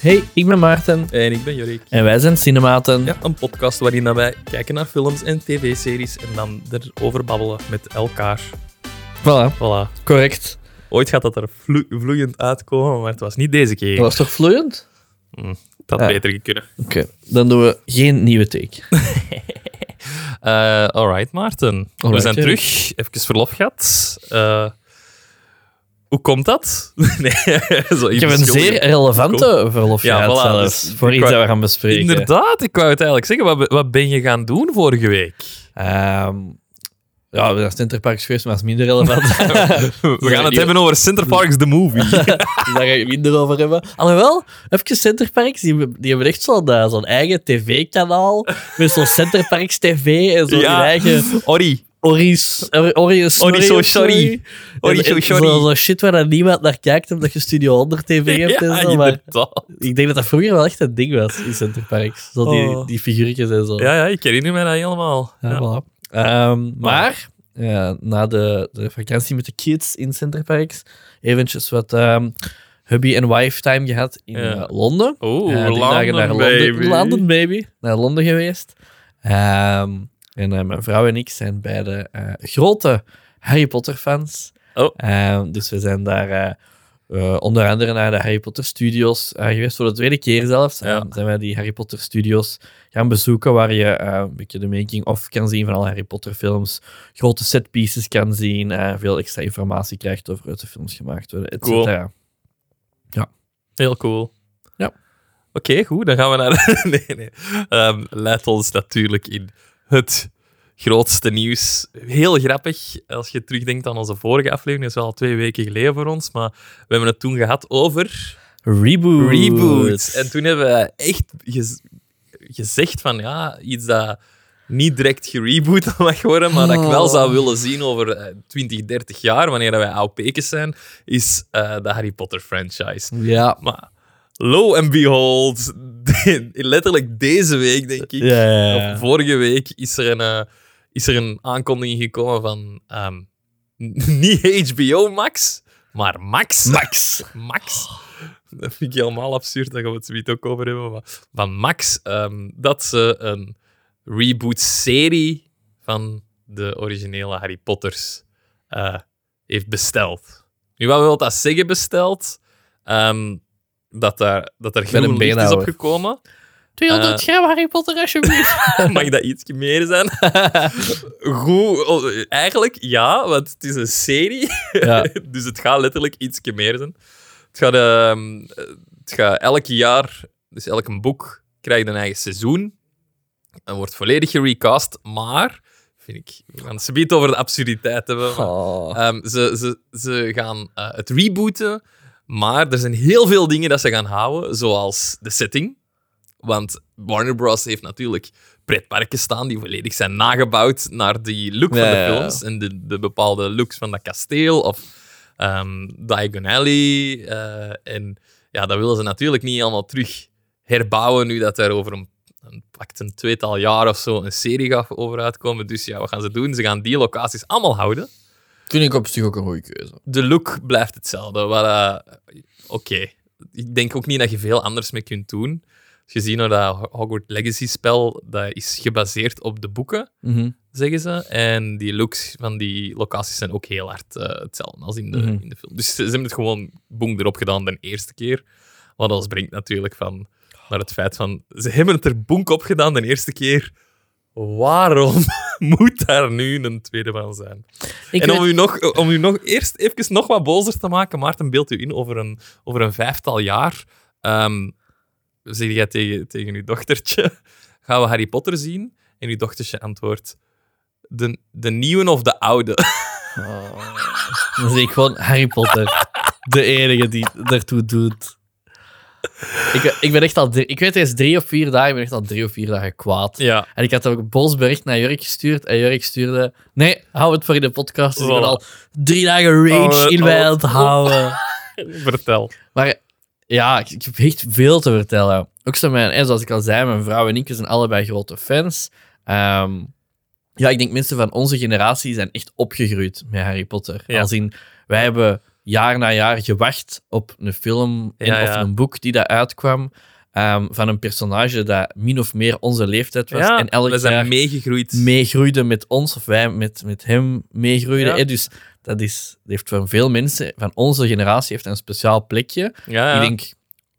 Hey, ik ben Maarten En ik ben Jorik. en wij zijn Cinematen. Ja, een podcast waarin dat wij kijken naar films en tv-series en dan erover babbelen met elkaar. Voilà, Voilà. correct. Ooit gaat dat er vlo- vloeiend uitkomen, maar het was niet deze keer. Dat was toch vloeiend? Hm, het had Ja. beter kunnen. Oké, dan doen we geen nieuwe take. Eh alright, Maarten. we zijn Jorik. terug. Even verlof gehad. Eh, hoe komt dat? nee, zo Ik heb een zeer relevante verlof Ja, voilà, dus voor iets wou- dat we gaan bespreken. Inderdaad, ik wou het eigenlijk zeggen. Wat, wat ben je gaan doen vorige week? Ehm, ja, we zijn Centerparks geweest, maar dat is minder relevant. We gaan het hebben over Center Parks The Movie. Dus daar ga ik minder over hebben. Alhoewel, even Centerparks, die, hebben- die hebben echt zo'n eh, zo'n eigen tv-kanaal. Met zo'n Centerparks TV en zo'n Ja. eigen Ori. Ori's, Ori, Ori, Ori so sorry. Ori En- so en sorry. Zo, zo shit waar dan niemand naar kijkt, omdat je Studio 100 TV hebt en zo. Maar ik denk dat dat vroeger wel echt een ding was in Centerparks. Zo die, Oh. die figuurtjes en zo. Ja, ja, ik herinner me dat helemaal. Ja, Ja. voilà. Ehm, maar ja, na de, de vakantie met de kids in Centerparks, eventjes wat ehm, hubby en wife time gehad in eh, Londen. Oeh, Eh, dagen naar baby. Londen, baby. Naar Londen geweest. Ehm, en eh, mijn vrouw en ik zijn beide eh, grote Harry Potter fans. Oh. Ehm, dus we zijn daar eh, onder andere naar de Harry Potter Studios geweest. Voor de tweede keer zelfs. Ja. Zijn wij die Harry Potter Studios gaan bezoeken. Waar je een beetje de making-of kan zien van alle Harry Potter films. Grote setpieces kan zien. veel extra informatie krijgt over hoe de films gemaakt worden. Et Cool. cetera. Heel cool. Ja. Oké, goed. Dan gaan we naar... nee, nee. Leidt ons natuurlijk in het grootste nieuws. Heel grappig, als je terugdenkt aan onze vorige aflevering. Dat is wel al twee weken geleden voor ons, maar we hebben het toen gehad over Reboot. En toen hebben we echt gez- gezegd van, ja, iets dat niet direct gereboot mag worden, maar dat ik wel Oh. zou willen zien over eh, 20, 30 jaar, wanneer wij pekes zijn, is eh, de Harry Potter franchise. Ja. Maar lo and behold, letterlijk deze week, denk ik, Ja, ja, ja. of vorige week, is er een, eh, is er een aankondiging gekomen van ehm, niet HBO Max, maar Max. Max. Max. Dat vind ik helemaal absurd, daar gaan we het zoiets ook over hebben. Maar van Max, ehm, dat ze een reboot-serie van de originele Harry Potters eh, heeft besteld. Nu, wat wil dat zeggen, besteld? Ehm, dat, er, dat er ben een groen licht is opgekomen. 200 Eh. gram Harry Potter, alsjeblieft. Mag dat iets meer zijn? Goed, oh, eigenlijk ja, want het is een serie. Ja. dus het gaat letterlijk iets meer zijn. Het gaat, ehm, het gaat elk jaar, dus elk boek krijgt een eigen seizoen. En wordt volledig gerecast, maar vind ik, we gaan het over de absurditeit hebben. Oh. ehm, ze, ze, ze gaan eh, het rebooten, maar er zijn heel veel dingen dat ze gaan houden, zoals de setting. Want Warner Bros. heeft natuurlijk pretparken staan die volledig zijn nagebouwd naar die look Ja, van de ja, ja. films en de, de bepaalde looks van dat kasteel of ehm Diagon Alley. eh, en ja, dat willen ze natuurlijk niet allemaal terug herbouwen nu dat er over een, een, pakt een tweetal jaar of zo een serie gaat over uitkomen. Dus ja, wat gaan ze doen? Ze gaan die locaties allemaal houden. Vind ik op zich ook een goede keuze. De look blijft hetzelfde. eh, Oké. Ik denk ook niet dat je veel anders mee kunt doen. Als je ziet naar dat Hogwarts Legacy-spel, dat is gebaseerd op de boeken, Mhm. zeggen ze. En die looks van die locaties zijn ook heel hard eh, hetzelfde als in de, Mhm. in de film. Dus ze, ze hebben het gewoon boem erop gedaan de eerste keer. Wat ons brengt natuurlijk van naar het feit van... Ze hebben het er bonk op gedaan de eerste keer. Waarom moet daar nu een tweede van zijn? Ik en weet- om u, nog, om u nog eerst even nog wat bozer te maken, Maarten, beeld u in over een, over een vijftal jaar. Ehm zeg jij tegen, tegen uw dochtertje, gaan we Harry Potter zien? En uw dochtertje antwoordt, de, de nieuwe of de oude? Oh. Dan zie ik gewoon Harry Potter. De enige die daartoe doet. Ik, ik ben echt al... drie- ik weet, het is drie of vier dagen. Ik ben echt al drie of vier dagen kwaad. ja. En ik had ook een boos bericht naar Jurk gestuurd. En Jurk stuurde... Nee, hou het voor in de podcast. Dus ik ben Voilà. al drie dagen rage Oh, in mij aan het houden. Vertel. Maar ja, ik, ik heb echt veel te vertellen. Ook zo mijn, en zoals ik al zei, mijn vrouw en ik zijn allebei grote fans. Ehm, ja, ik denk mensen van onze generatie zijn echt opgegroeid met Harry Potter. Ja. Als in, wij hebben jaar na jaar gewacht op een film en, Ja, of een boek die dat uitkwam. ehm, van een personage dat min of meer onze leeftijd was. Ja, en elk we zijn jaar meegegroeid. meegroeide met ons, of wij met, met hem meegroeiden. Ja. hè. Dus dat, is, heeft voor veel mensen van onze generatie heeft een speciaal plekje. ja. Ik denk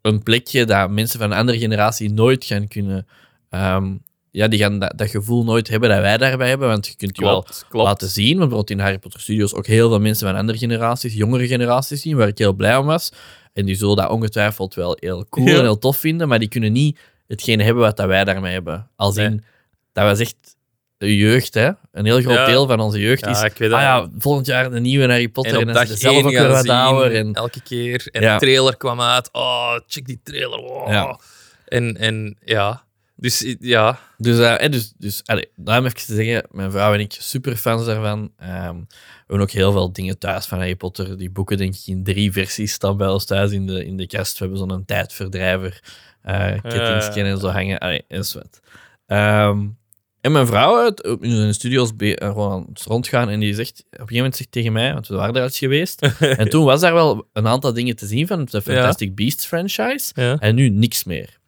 een plekje dat mensen van een andere generatie nooit gaan kunnen. ehm, ja, die gaan dat, dat gevoel nooit hebben dat wij daarbij hebben. Want je kunt je wel klopt, laten zien. Want bijvoorbeeld in Harry Potter Studios ook heel veel mensen van andere generaties, jongere generaties zien, waar ik heel blij om was. En die zullen dat ongetwijfeld wel heel cool Ja. en heel tof vinden, maar die kunnen niet hetgene hebben wat dat wij daarmee hebben. Als in, Nee. dat was echt de jeugd, hè. Een heel groot Ja. deel van onze jeugd Ja, is... ik weet Ah ja, volgend jaar de nieuwe Harry Potter. En En, op dan dag is het zelf ook weer gaan wat zien, ouder. En, elke keer. En de trailer kwam uit. Oh, check die trailer. Wow. Ja. En, en ja, dus ja. Dus, eh, hè, dus, dus allee, daarom even te zeggen, mijn vrouw en ik super fans daarvan. Ehm, we hebben ook heel veel dingen thuis van Harry Potter. Die boeken, denk ik, in drie versies staan bij ons thuis in de, in de kast. We hebben zo'n tijdverdrijver, eh kettingsken en zo hangen. Allee, en zo wat. Ehm, en mijn vrouw het, in zijn studio's eh, gewoon rondgaan en die zegt, op een gegeven moment zegt tegen mij, want we waren daar eens geweest, en toen was daar wel een aantal dingen te zien van de Fantastic Beasts franchise. ja. En nu niks meer.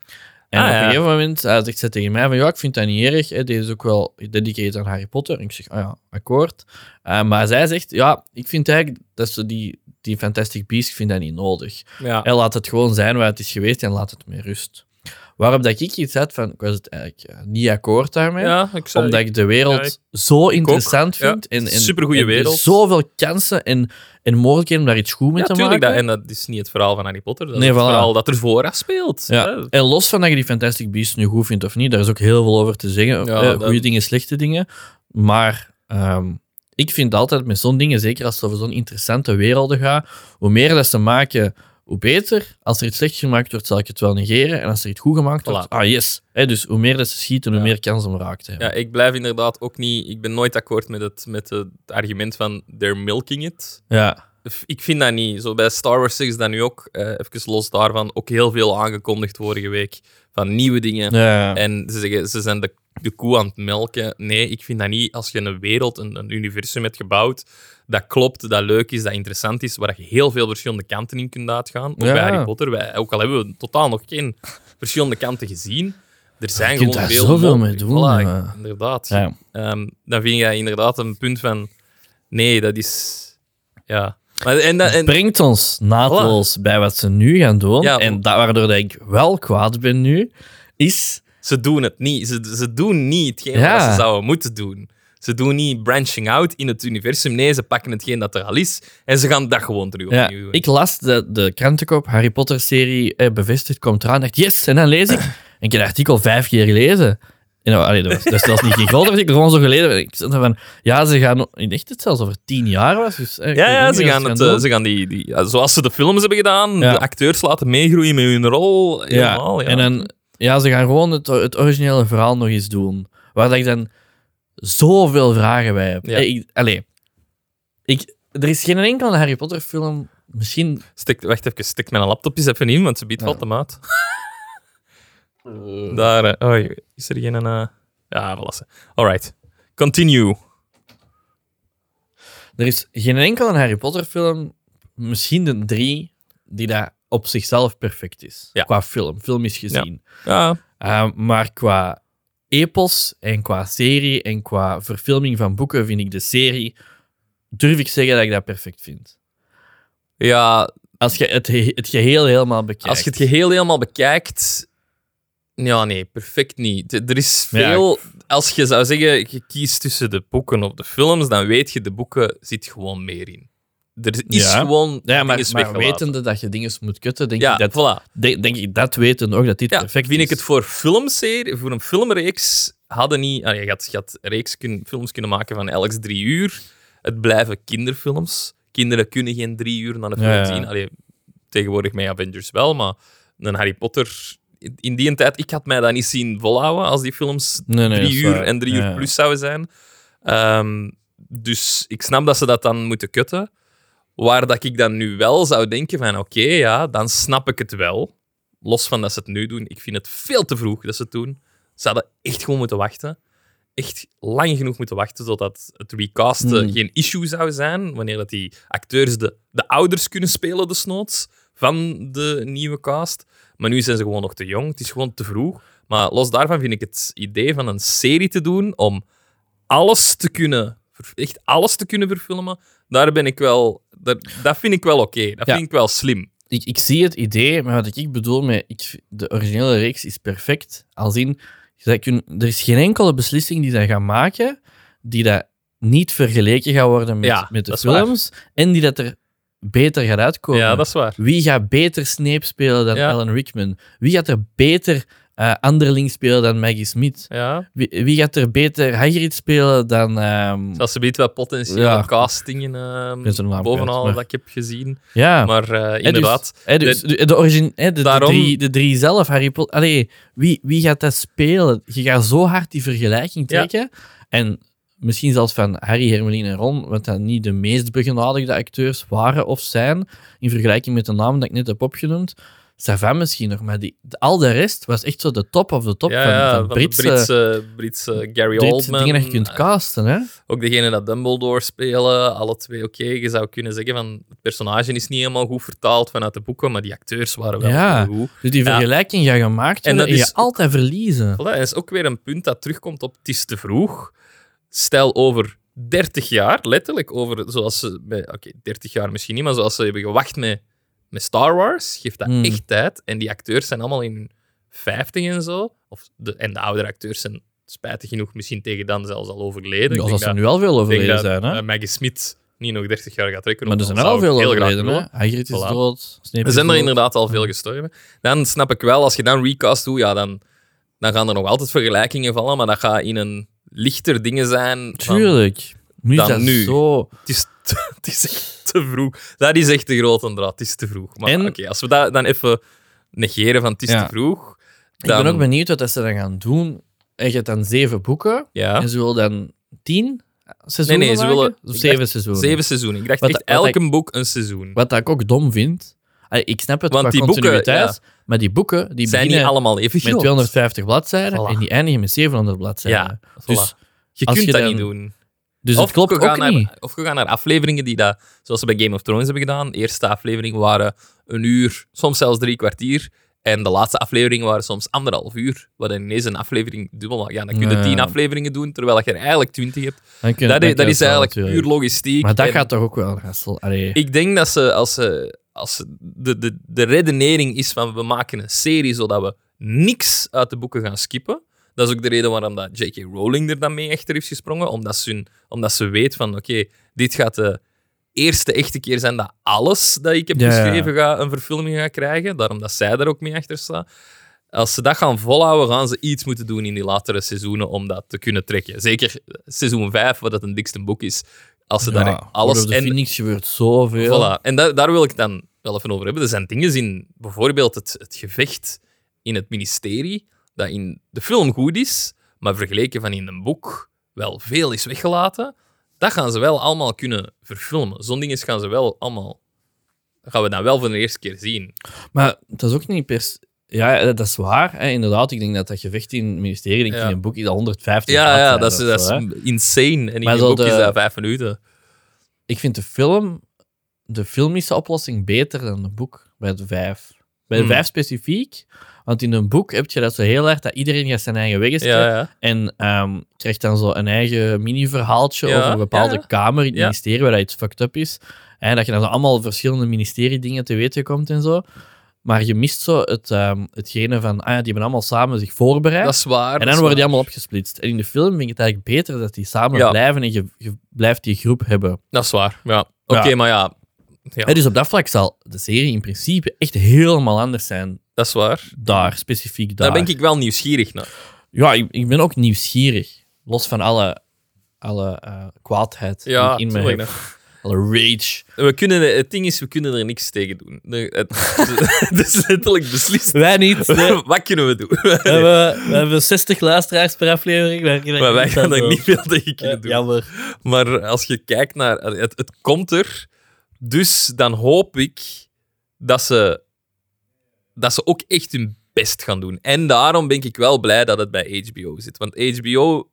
En Ah, op ja. een gegeven moment zegt ze tegen mij van ja, ik vind dat niet erg. Hè. Deze is ook wel gededicated aan Harry Potter. En ik zeg, ah ja, akkoord. Uh, maar zij zegt, ja, ik vind eigenlijk dat ze die, die Fantastic Beasts, ik vind dat niet nodig. Ja. En laat het gewoon zijn waar het is geweest en laat het met rust. Waarop dat ik iets had van, ik was het eigenlijk eh, niet akkoord daarmee. ja, ik zou, omdat ik de wereld ik- zo interessant vind. En, en, Supergoeie en er wereld. Zoveel kansen en, en mogelijkheden om daar iets goed mee te maken. dat, en dat is niet het verhaal van Harry Potter. Dat Nee, is het voilà. verhaal dat er voor speelt. Hè. En los van dat je die Fantastic Beasts nu goed vindt of niet, daar is ook heel veel over te zeggen. Eh, dat- Goede dingen, slechte dingen. Maar ehm, ik vind altijd met zo'n dingen, zeker als het over zo'n interessante werelden gaat, hoe meer dat ze maken, hoe beter. Als er iets slecht gemaakt wordt, zal ik het wel negeren. En als er iets goed gemaakt wordt, ah yes. Hè, dus hoe meer dat ze schieten, hoe Ja. meer kans om raak te hebben. Ja, ik blijf inderdaad ook niet... Ik ben nooit akkoord met het, met het argument van they're milking it. Ja. Ik vind dat niet. Zo bij Star Wars is dat nu ook, eh, even los daarvan, ook heel veel aangekondigd vorige week van nieuwe dingen. Ja. En ze zeggen, ze zijn de, de koe aan het melken. Nee, ik vind dat niet. Als je een wereld, een, een universum hebt gebouwd, dat klopt, dat leuk is, dat interessant is, waar je heel veel verschillende kanten in kunt uitgaan. Ook Ja. bij Harry Potter, wij, ook al hebben we totaal nog geen verschillende kanten gezien, er zijn Je kunt gewoon daar veel zoveel mee doen, Voilà, inderdaad. Ja. Ehm, dan vind je inderdaad een punt van, nee, dat is... Ja. Maar, en, dat- en, brengt ons naadloos bij wat ze nu gaan doen. Ja, en dat, waardoor dat ik wel kwaad ben nu, is... Ze doen het niet. Ze, ze doen niet hetgeen Ja. wat ze zouden moeten doen. Ze doen niet branching out in het universum. Nee, ze pakken hetgeen dat er al is en ze gaan dat gewoon terug Ja, opnieuw doen. ik las de, de krantenkop, Harry Potter-serie eh, bevestigd, komt eraan. dacht, yes, en dan lees ik. En ik heb het artikel vijf keer gelezen. En, nou, allee, dat, was, dat is zelfs niet geen groot artikel, gewoon zo geleden. Ik zat van, ja, ze gaan... Ik dacht het zelfs over tien jaar was. Dus, eh, Ja, ja ze wat gaan, het, eh, ze gaan die, die ja, zoals ze de films hebben gedaan, Ja. de acteurs laten meegroeien met hun rol. Helemaal, ja. En dan, ja, ze gaan gewoon het, het originele verhaal nog eens doen. Waar dat ik dan zoveel vragen bij heb. Ja. Eh, Ik, allee, ik, er is geen enkele Harry Potter film, misschien... Stik, wacht even, stik mijn laptop eens even in, want ze biedt Ja. valt hem uit. Daar, eh, oh, is er geen... eh ja, voilà. Alright. Continue. Er is geen enkele Harry Potter film, misschien de drie, die daar op zichzelf perfect is. Ja. Qua film. Film is gezien. Ja, Uh, maar qua epos en qua serie en qua verfilming van boeken vind ik de serie, durf ik zeggen dat ik dat perfect vind. ja Als je het, he- het geheel helemaal bekijkt. Als je het geheel helemaal bekijkt. Ja, nee, perfect niet. Er is Ja, veel. Als je zou zeggen, je kiest tussen de boeken of de films, dan weet je, de boeken zit gewoon meer in. Er is Ja. gewoon. Ja, maar, maar wetende dat je dingen moet kutten, denk, Ja, ik dat, voilà. denk, denk ik dat weten ook dat dit Ja, perfect vind is. ik het voor filmserie, voor een filmreeks hadden niet. Allee, je had, je had reeks kun, films kunnen maken van elk drie uur. Het blijven kinderfilms. Kinderen kunnen geen drie uur naar een film Ja, zien. Allee, tegenwoordig met Avengers wel, maar een Harry Potter. In die tijd, ik had mij dat niet zien volhouden als die films Nee, nee, dat drie uur waar. en drie uur plus zouden zijn. Ehm, dus ik snap dat ze dat dan moeten kutten. Waar dat ik dan nu wel zou denken van oké, ja, dan snap ik het wel. Los van dat ze het nu doen. Ik vind het veel te vroeg dat ze het doen. Ze hadden echt gewoon moeten wachten. echt lang genoeg moeten wachten totdat het recasten Hmm. geen issue zou zijn. Wanneer dat die acteurs de, de ouders kunnen spelen, desnoods, van de nieuwe cast. Maar nu zijn ze gewoon nog te jong. Het is gewoon te vroeg. Maar los daarvan vind ik het idee van een serie te doen om alles te kunnen, echt alles te kunnen verfilmen, daar ben ik wel, dat, dat vind ik wel oké. Dat Ja. vind ik wel slim. ik, ik zie het idee, maar wat ik bedoel met ik, de originele reeks is perfect. Als in, zij er is geen enkele beslissing die zij gaan maken die dat niet vergeleken gaat worden met, Ja, met de films en die dat er beter gaat uitkomen. Ja, dat is waar. Wie gaat beter Snape spelen dan Ja. Alan Rickman? Wie gaat er beter eh Anderling spelen dan Maggie Smith? Ja. Wie, wie gaat er beter Hagrid spelen dan... ehm, Zelfs ze biedt wel potentiële Ja. castingen ehm, bovenal maar- dat ik heb gezien. ja. Maar eh, dus- inderdaad, dus de, de, origin, hè, de, drie, de drie zelf, Harry Potter. Allee, wie, wie gaat dat spelen? Je gaat zo hard die vergelijking Ja. trekken. En misschien zelfs van Harry, Hermeline en Ron, wat dan niet de meest begenadigde acteurs waren of zijn, in vergelijking met de namen dat ik net heb opgenoemd. Savan misschien nog, maar die, al de rest was echt zo de top of de top ja, van, ja, van Britse, Britse, Britse Gary Britse Oldman. dingen dat je kunt casten. Hè? Ook degene dat Dumbledore spelen, alle twee oké. Je zou kunnen zeggen van het personage is niet helemaal goed vertaald vanuit de boeken, maar die acteurs waren wel Ja. goed. Dus die Ja. vergelijking gaat gemaakt En dat je is- altijd verliezen. Voilà, dat is ook weer een punt dat terugkomt op het is te vroeg. Stel over 30 jaar, letterlijk over zoals ze oké, 30 jaar misschien niet, maar zoals ze hebben gewacht met, met Star Wars, geeft dat Hmm. echt tijd. En die acteurs zijn allemaal in hun 50 en zo. Of de, en de oudere acteurs zijn spijtig genoeg misschien tegen dan zelfs al overleden. Ja, dat ze dat- nu al veel overleden dat zijn. Hè? eh, Maggie Smith niet nog 30 jaar gaat trekken. Maar er zijn al er al veel overleden. Hè? Hagrid is Voilà. dood. Snape Er zijn er inderdaad al veel gestorven. Dan snap ik wel, als je dan recast doet, ja, dan, dan gaan er nog altijd vergelijkingen vallen, maar dat gaat in een lichter dingen zijn. van, Is dan dat nu. zo... het, is te, het is echt te vroeg. Dat is echt de grote draad. Het is te vroeg. Maar En- oké, als we dat dan even negeren van het is Ja. te vroeg. Ik Dan, ben ook benieuwd wat ze dan gaan doen. En je hebt dan zeven boeken. Ja, En ze willen dan tien seizoenen Nee, nee, ze maken? willen- Of ik zeven dacht seizoenen. zeven seizoenen. Ik dacht Wat- echt boek een seizoen. Wat ik ook dom vind. Ik snap het Want qua die boeken, continuïteit. Maar die boeken die zijn niet beginnen allemaal even met groot. 250 bladzijden Voilà. en die eindigen met 700 bladzijden. Ja, voilà. Dus, je als kunt je dat niet doen. Dus of het klopt we gaan ook naar, niet. Of we gaan naar afleveringen die dat, zoals ze bij Game of Thrones hebben gedaan. De eerste aflevering waren een uur, soms zelfs drie kwartier. En de laatste afleveringen waren soms anderhalf uur. Wat ineens een aflevering dubbel maakt. Ja, dan kun je Ja. tien afleveringen doen, terwijl je er eigenlijk twintig hebt. Dat, is, dat eigenlijk puur logistiek. Maar dat En gaat toch ook wel? Allee. Ik denk dat ze, als ze, als ze de, de, de redenering is van we maken een serie zodat we niks uit de boeken gaan skippen. Dat is ook de reden waarom dat J.K. Rowling er dan mee achter heeft gesprongen. Omdat ze, hun- omdat ze weet van, oké, dit gaat de eerste echte keer zijn dat alles dat ik heb Ja, geschreven ga, een verfilming gaat krijgen. Daarom dat zij daar ook mee achter staat. Als ze dat gaan volhouden, gaan ze iets moeten doen in die latere seizoenen om dat te kunnen trekken. Zeker seizoen 5, wat dat een dikste boek is. Als ze daar alles... En- Phoenix gebeurt zoveel. Voilà. En da- daar wil ik dan wel even over hebben. Er zijn dingen in, bijvoorbeeld het, het gevecht in het ministerie, dat in de film goed is, maar vergeleken van in een boek wel veel is weggelaten. Dat gaan ze wel allemaal kunnen verfilmen. Zo'n dingen gaan ze wel allemaal... Dat gaan we dan wel voor de eerste keer zien. Maar dat is ook niet per Ja, eh, dat is waar. Hè. Inderdaad, ik denk dat dat gevecht in het ministerie, denk ik, Ja. in een boek is al 150 Ja, ja dat is, dat zo, is insane. En in Maar een boek de- is dat vijf minuten. Ik vind de film, de filmische oplossing beter dan het boek bij de vijf. Bij de Hmm. vijf specifiek. Want in een boek heb je dat zo heel erg dat iedereen gaat zijn eigen weg is Ja, ja. En ehm, krijgt dan zo een eigen mini-verhaaltje Ja, over een bepaalde ja. kamer in het Ja. ministerie waar dat iets fucked up is. En dat je dan zo allemaal verschillende ministeriedingen te weten komt en zo. Maar je mist zo het, ehm, hetgene van, ah ja, die hebben allemaal samen zich voorbereid. Dat is waar. en dan worden die allemaal opgesplitst. En in de film vind ik het eigenlijk beter dat die samen Ja. blijven en je, je blijft die groep hebben. Dat is waar, ja. Oké, maar ja, ja, Hè, dus op dat vlak zal de serie in principe echt helemaal anders zijn. dat is waar. Daar, specifiek daar. Daar ben ik wel nieuwsgierig naar. Ja, ik, ik ben ook nieuwsgierig. Los van alle, alle eh, kwaadheid Ja, die ik in me heb. Alle rage. We kunnen, het ding is, we kunnen er niks tegen doen. Het, het is letterlijk beslist. Wij niet. Nee. Wat kunnen we doen? We, hebben, we hebben 60 luisteraars per aflevering. Maar wij gaan er niet veel tegen kunnen doen. Jammer. Maar als je kijkt naar... Het, het komt er. Dus dan hoop ik dat ze, dat ze ook echt hun best gaan doen. En daarom ben ik wel blij dat het bij HBO zit. Want HBO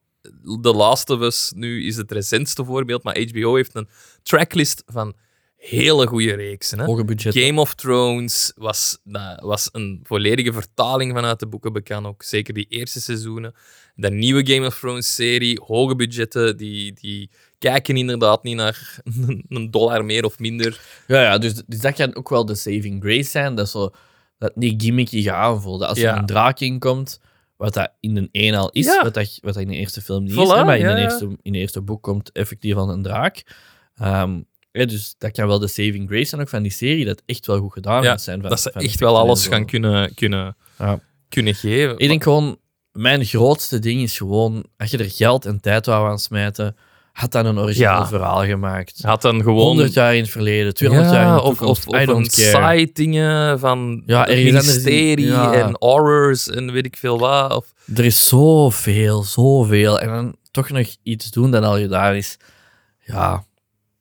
The Last of Us nu is het recentste voorbeeld, maar HBO heeft een tracklist van hele goede reeksen. Hè? Hoge. Game of Thrones was, was een volledige vertaling vanuit de boeken bekend, ook zeker die eerste seizoenen. De nieuwe Game of Thrones-serie, hoge budgetten, die, die kijken inderdaad niet naar een dollar meer of minder. Ja, ja dus, dus dat kan ook wel de saving grace zijn. Dat, zo, dat niet gimmicky aanvoelt. Als Ja. er een draak in komt, wat dat in de een al is, Ja. wat, dat, wat dat in de eerste film niet Voilà, is. hè, Maar in, de eerste, in de eerste boek komt effectief al een draak. Ehm, ja, dus dat kan wel de saving grace zijn ook van die serie, dat echt wel goed gedaan Ja, moet zijn. Van, dat ze echt wel alles gaan kunnen, kunnen, Ja. kunnen geven. Ik denk gewoon, mijn grootste ding is gewoon, als je er geld en tijd wou aan smijten, had dan een origineel Ja. verhaal gemaakt. had dan gewoon 100 jaar in het verleden, 200 jaar in de of, toekomst, of, I of een don't care. side dingen van Ja, ministerie ja. en horrors en weet ik veel wat. Of, Er is zoveel, zoveel. En dan toch nog iets doen dat al gedaan is. Ja,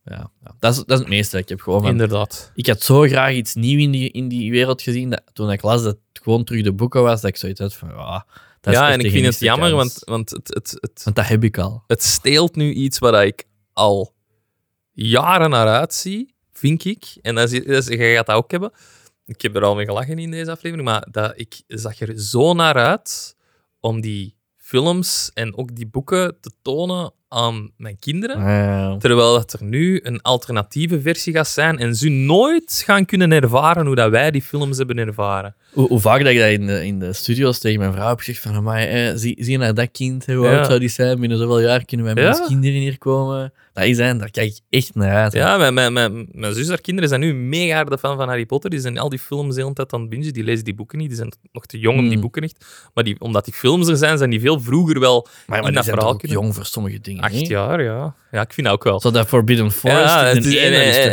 ja, ja. Dat, is, dat is het meeste dat ik heb gewoon van. inderdaad. Ik had zo graag iets nieuws in die, in die wereld gezien. Dat, toen ik las dat het gewoon terug de boeken was, dat ik zoiets had van. Ja, dat is Ja, en ik vind het jammer, want, want het, het, het, Want dat heb ik al. het steelt nu iets waar ik al jaren naar uitzie, vind ik. En dat is, dat is, jij gaat dat ook hebben. Ik heb er al mee gelachen in deze aflevering, maar dat, ik zag er zo naar uit om die films en ook die boeken te tonen aan mijn kinderen. Ja. Terwijl dat er nu een alternatieve versie gaat zijn en ze nooit gaan kunnen ervaren hoe dat wij die films hebben ervaren. Hoe, hoe vaak dat ik dat in de, in de studio's tegen mijn vrouw heb gezegd van, eh, zie, zie je naar dat kind, hè, hoe Ja. oud zou die zijn? Binnen zoveel jaar kunnen wij met Ja. kinderen hier komen. Dat is zijn, daar kijk ik echt naar uit. hè. Ja, mijn, mijn, mijn, mijn zus, haar kinderen zijn nu mega harde fan van Harry Potter. Die zijn al die films de hele tijd aan het bingen. Die lezen die boeken niet. Die zijn nog te jong om die Hmm. boeken echt. Maar die, omdat die films er zijn, zijn die veel vroeger wel maar, maar in dat verhaal kunnen. jong voor sommige dingen. Acht jaar, ja. Ja, ik vind dat ook wel. Zo dat Forbidden Forest ja, en, en,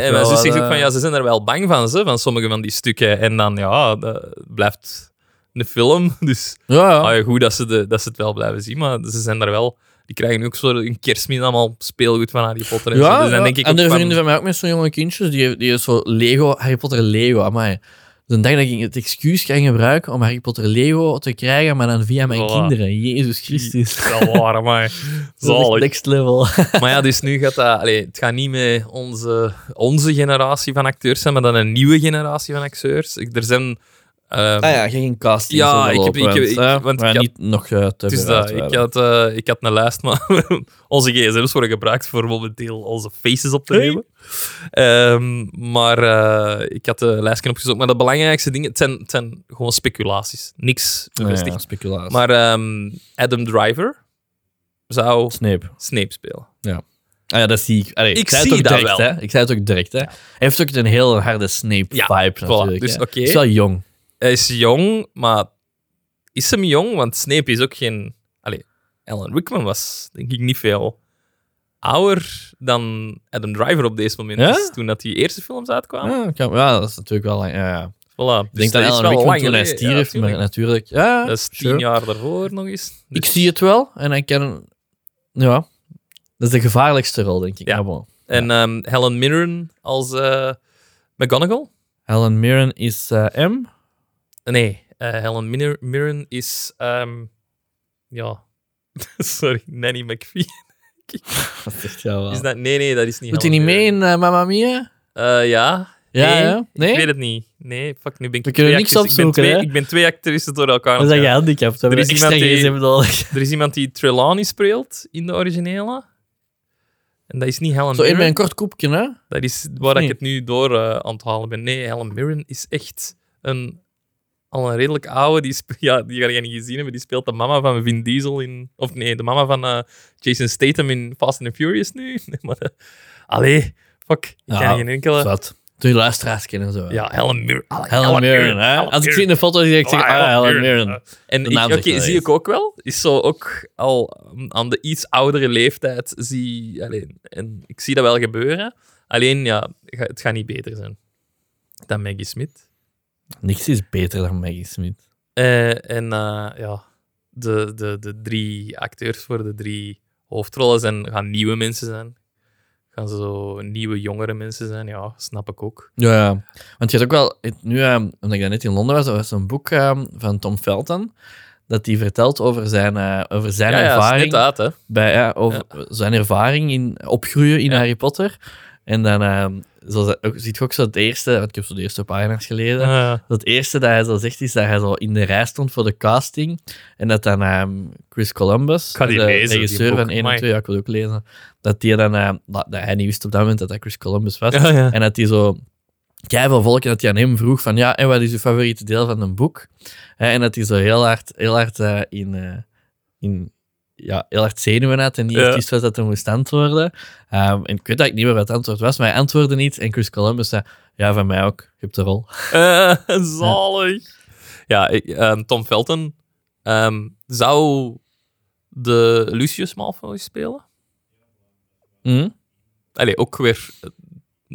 en wel mijn zus zegt ook eh, van, ja, ze zijn er wel bang van, ze, van sommige van die stukken. En dan, ja, dat blijft een film. Dus Ja, ja. ah, ja, goed dat ze, de, dat ze het wel blijven zien. Maar ze zijn daar wel... Die krijgen nu ook zo een kerstmis allemaal speelgoed van Harry Potter. En, zo. ja, Dus dan denk ik en van- vrienden van mij ook met zo'n jonge kindjes, die, die is zo Lego, Harry Potter Lego. Amai. Dan dag dat ik het excuus kan gebruiken om Harry Potter Lego te krijgen, maar dan via mijn Voilà. kinderen. Jezus Christus. Dat waar, maar zalig. next level. Maar ja, dus nu gaat dat... Het gaat niet met onze, onze generatie van acteurs zijn, maar dan een nieuwe generatie van acteurs. Er zijn... eh, Ah ja, geen casting. Ja, zo ik heb- ik heb- want, ik- want maar ik had- niet nog eh, te het is veel dat. Ik had, eh, ik had een lijst, maar onze gsm's worden gebruikt voor momenteel onze faces op te Hey. nemen. Ehm, maar eh, ik had de lijstje opgezocht. Maar de belangrijkste dingen, het zijn, het zijn gewoon speculaties. Niks Ja, bevestigd. ja, speculatie. Maar ehm, Adam Driver zou Snape. Snape spelen. Ah ja, dat zie ik. Allee, Ik zei zie het ook dat direct, wel. Hè? Ik zei het ook direct. Hè? Hij heeft ook een heel harde Snape-vibe voilà. natuurlijk. Dus oké. Hij is wel jong. Hij is jong, maar is hem jong? Want Snape is ook geen... Allee, Alan Rickman was denk ik niet veel ouder dan Adam Driver op deze moment Ja? is, toen dat die eerste films uitkwamen. Ja, ja, dat is natuurlijk wel lang. Ja, ja. Voilà. Ik denk dat is Alan Rickman toen hij stierf, maar tuurlijk. natuurlijk... Ja, Dat is tien sure. jaar daarvoor nog eens. Ik Dus- zie het wel en ik kan... Ja, dat is de gevaarlijkste rol, denk ik. Ja. Bon. En ehm, Helen Mirren als eh, McGonagall? Helen Mirren is eh, M. Nee, eh, Helen Mir- Mirren is... ehm, ja... Sorry, Nanny McPhee. Dat zegt jou wel. Is dat... Nee, nee, dat is niet hij Helen niet mee in eh, Mamma Mia? Eh, ja. Ja, nee, ja. Nee? Ik weet het niet. Nee, fuck, nu ben ik We kunnen niks actrices- ik ben opzoeken, twee- hè? Ik ben twee actrices door elkaar je gaan. gehandicapt. We hebben is iemand die-. Er is iemand die Trelawney speelt in de originele. En dat is niet Helen Zo in Mirren. mijn kort koepje, hè? Dat is waar ik het nu door aan het halen ben. Nee, Helen Mirren is echt een, al een redelijk oude. Die, ja, die ga je niet gezien hebben. Die speelt de mama van Vin Diesel in... Of nee, de mama van eh, Jason Statham in Fast and the Furious nu. Nee, maar, eh, allee, fuck. Ik Ja, kan geen enkele... Wat? Doe je luisteraars kennen zo. Ja, Helen Mirren. Allee, Helen Mirren, Als ik zie in de foto, zie ik Ah, ah, Helen Mirren. En ik, oké, zie ik ook wel. Is zo ook al um, aan de iets oudere leeftijd zie... Alleen, en ik zie dat wel gebeuren. Alleen, ja, het gaat niet beter zijn dan Maggie Smith. Niks is beter dan Maggie Smith. Eh, en eh, ja, de, de, de drie acteurs voor de drie hoofdrollen zijn, gaan nieuwe mensen zijn. Gaan zo nieuwe, jongere mensen zijn. Ja, snap ik ook. Ja, ja. Want je hebt ook wel... het- Nu, eh, omdat ik net in Londen was, er was een boek van Tom Felton. dat hij vertelt over zijn, over zijn ja, ja, ervaring. uit, hè. bij, ja, over zijn ervaring in opgroeien in Ja. Harry Potter. En dan ehm, zo, ze- ook, ziet je ook zo het eerste, want ik heb zo de eerste pagina's gelezen. Eh, Het eerste dat hij zo zegt is dat hij zo in de rij stond voor de casting. En dat dan ehm, Chris Columbus, de lezen, regisseur van 1 en Amai. 2, ja, ik wil ook lezen, dat, die dan, ehm, dat, dat hij niet wist op dat moment dat dat Chris Columbus was. ja, ja. En dat hij zo veel volk en dat hij aan hem vroeg van ja, en wat is je favoriete deel van een boek? En dat hij zo heel hard, heel hard eh, in, eh, in ja, heel hard zenuwen had en niet Ja. echt wist wat dat hij moest antwoorden. Ehm, en ik weet eigenlijk niet meer wat het antwoord was, maar hij antwoordde niet. En Chris Columbus zei, ja, van mij ook. Je hebt de rol. Eh, zalig. Ja, ik, ehm, Tom Felton ehm, zou de Lucius Malfoy spelen. Mhm. Allee, ook weer,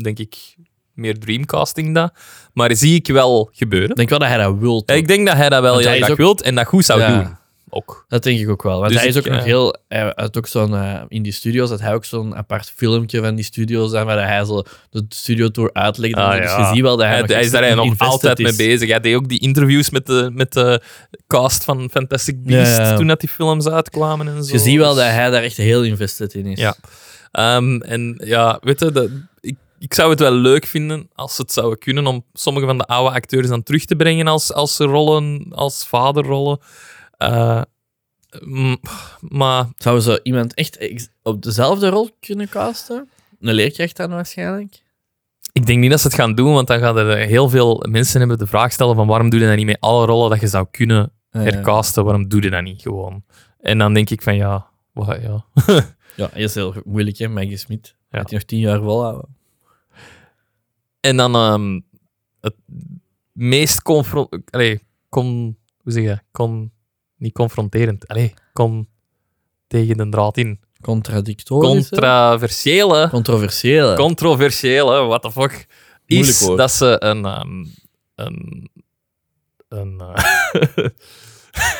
denk ik, meer dreamcasting dat. Maar zie ik wel gebeuren. Ik denk wel dat hij dat wil. Ik denk dat hij dat wel heel graag ook- wilt en dat goed zou Ja. doen. Ook. Dat denk ik ook wel. Want Dus hij is ik, ook nog heel... Hij had ook zo'n... eh, in die studio's had hij ook zo'n apart filmpje van die studio's aan, waar hij zo de studiotour uitlegde. Ah, dus ja. je ziet wel dat hij, Hij, nog hij is daar nog altijd mee bezig. Hij deed ook die interviews met de, met de cast van Fantastic Beasts Ja, ja. toen dat die films uitkwamen en Dus zo. je ziet wel dat hij daar echt heel invested in is. Ja. Ehm, en ja, weet je, dat, ik, ik zou het wel leuk vinden als het zouden kunnen om sommige van de oude acteurs dan terug te brengen als, als rollen, als vaderrollen. M- maar Zouden ze iemand echt ex- op dezelfde rol kunnen casten? Een leerkracht dan waarschijnlijk? ik denk niet dat ze het gaan doen, want dan gaan er heel veel mensen hebben de vraag stellen van waarom doe je dat niet met alle rollen dat je zou kunnen hercasten? Waarom doe je dat niet gewoon? En dan denk ik van ja, wat, ja. Ja, is heel moeilijk, hè, Maggie Smith. Ja. Gaat hij nog tien jaar volhouden? En dan ehm, het meest confront... Allee, kon... Hoe zeg je? Kon... Niet confronterend. Allee, kon tegen de draad in. Contradictorisch? Controversiële... Controversieel. Controversiële, what the fuck. Moeilijk Is woord. dat ze een... ehm, een... Een... eh,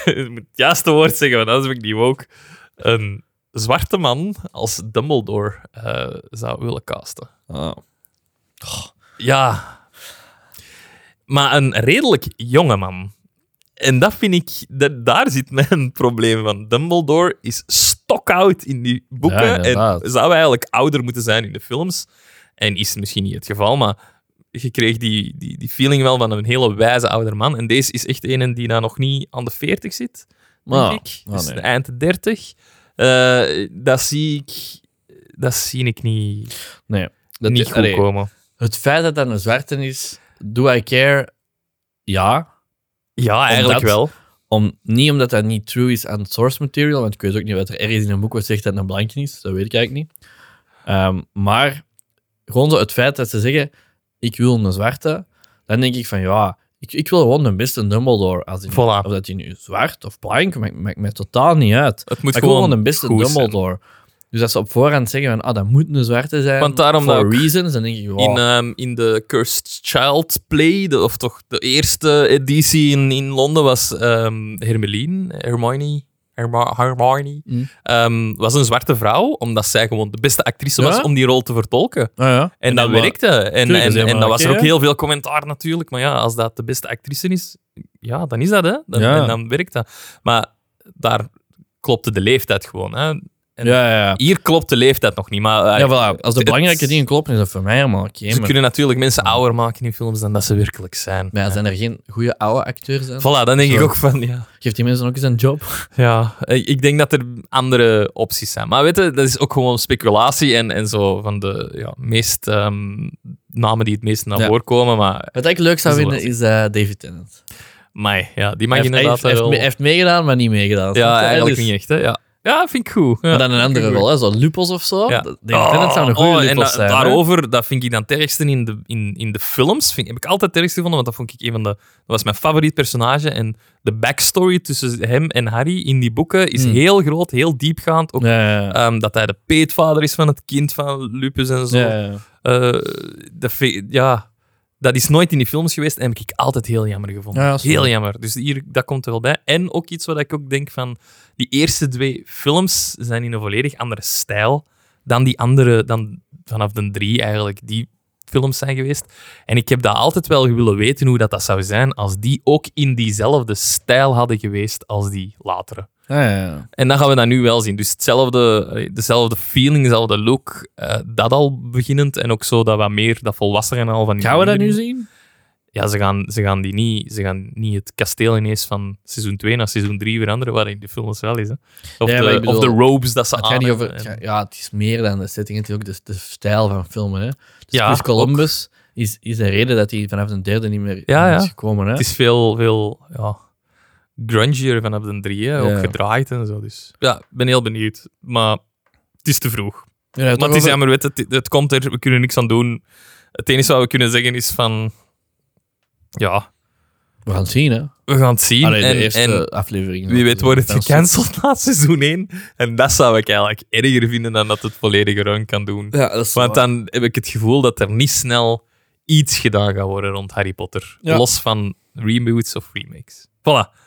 ik moet het juiste woord zeggen, want anders ben ik niet woke. Een zwarte man als Dumbledore eh, zou willen casten. Ah. Ja. Maar een redelijk jonge man. En dat vind ik, dat, daar zit mijn probleem van. Dumbledore is stokoud in die boeken Ja, en zou eigenlijk ouder moeten zijn in de films. En is misschien niet het geval, maar je kreeg die, die, die feeling wel van een hele wijze ouder man. En deze is echt een die nou nog niet aan de 40 zit, denk Ah, ik. ah, Dus nee. de eind de 30. Eh, dat zie ik, dat zie ik niet, Nee. Dat niet is- goed allee, komen. Het feit dat dat een zwarte is, do I care? Ja. Ja, eigenlijk Omdat- wel. Om, niet omdat dat niet true is aan het source material, want ik weet ook niet wat er ergens in een boek wordt zegt dat een blankje is. Dat weet ik eigenlijk niet. Ehm, maar gewoon zo het feit dat ze zeggen, ik wil een zwarte, dan denk ik van ja, ik, ik wil gewoon de beste Dumbledore. Als in, Voilà. Of dat hij nu zwart of blank, maakt, maakt mij totaal niet uit. Het moet Maar ik wil gewoon gewoon de beste goed zijn. Dumbledore. Dus als ze op voorhand zeggen van, ah, dat moet een zwarte zijn, Want daarom for dat reasons, dan denk ik, wow, In, ehm, in de Cursed Child play, de, of toch de eerste editie in, in Londen, was ehm Hermeline, Hermione, Herma- Hermione Mm. ehm, was een zwarte vrouw, omdat zij gewoon de beste actrice was om die rol te vertolken. ah, ja. En dat werkte. En, dat en, en, dat was er ook heel veel commentaar natuurlijk. Maar ja, als dat de beste actrice is, ja, dan is dat, hè. Dan, Ja. En dan werkt dat. Maar daar klopte de leeftijd gewoon, hè. En ja, ja. Hier klopt de leeftijd nog niet, maar... eh, Ja, voilà. Als de het- belangrijke dingen kloppen, is dat voor mij helemaal oké. Ze maar kunnen natuurlijk mensen ouder maken in films dan dat ze werkelijk zijn. maar ja, zijn er geen goede oude acteurs aan? Voilà, dan denk ik ook van, ja, Geeft die mensen ook eens een job? ja, ik ik denk dat er andere opties zijn. Maar weet je, dat is ook gewoon speculatie en, en zo van de ja, meest ehm, namen die het meest naar voren komen. Maar, Wat ik leuk zou vinden, is eh, David Tennant. maar ja, die mag hij inderdaad heeft, hij heeft, meegedaan, maar niet meegedaan. Ja, eigenlijk Dus- niet echt, hè. Ja, ja vind ik goed. Ja, Maar dan een andere rol, hè? zo Lupus of zo. Ja. Zou een goede Oh, en Lupus da- zijn. hè? daarover, dat vind ik dan het ergste in de, in, in de films. Vind, heb ik altijd het ergste gevonden, want dat vond ik een van de... Dat was mijn favoriet personage. En de backstory tussen hem en Harry in die boeken is Hmm. heel groot, heel diepgaand. Ook Ja, ehm, dat hij de peetvader is van het kind van Lupus en zo. Ja, ja, ja. Eh, dat, vind- ja, dat is nooit in die films geweest en heb ik altijd heel jammer gevonden. Ja, heel jammer. Dus hier, dat komt er wel bij. En ook iets wat ik ook denk van... Die eerste twee films zijn in een volledig andere stijl dan die andere... Dan vanaf de drie eigenlijk. Die films zijn geweest. En ik heb dat altijd wel willen weten hoe dat, dat zou zijn als die ook in diezelfde stijl hadden geweest als die latere. Ah, ja, ja. En dan gaan we dat nu wel zien. Dus hetzelfde, dezelfde feeling, dezelfde look, eh, dat al beginnend. En ook zo dat wat meer, dat volwassenen al van Gaan we dat nu zien? Ja, ze gaan, ze, gaan die niet, ze gaan niet het kasteel ineens van seizoen 2 naar seizoen 3 veranderen, waar in de films wel is. Hè. Of, de, maar ik bedoel, of de robes dat ze Het aan niet over, het ja, het is meer dan de setting, het is ook de, de stijl van filmen. Hè. Dus Ja, Columbus is, is de reden dat hij vanaf de derde niet meer ja. is gekomen. Hè. Het is veel, veel ja, grungier vanaf de drie, hè. ook gedraaid en zo. Dus ja, ik ben heel benieuwd. Maar het is te vroeg. Ja, Maar het is jammer, weet, het, het komt er, we kunnen niks aan doen. Het enige wat we kunnen zeggen is van... Ja, We gaan het zien, hè. we gaan het zien. Allee, de en, eerste en aflevering. wie weet wordt het gecanceld na seizoen 1. En dat zou ik eigenlijk erger vinden dan dat het volledige run kan doen. Ja, dat is Want waar. dan heb ik het gevoel dat er niet snel iets gedaan gaat worden rond Harry Potter. Ja. Los van reboots of remakes. Voilà.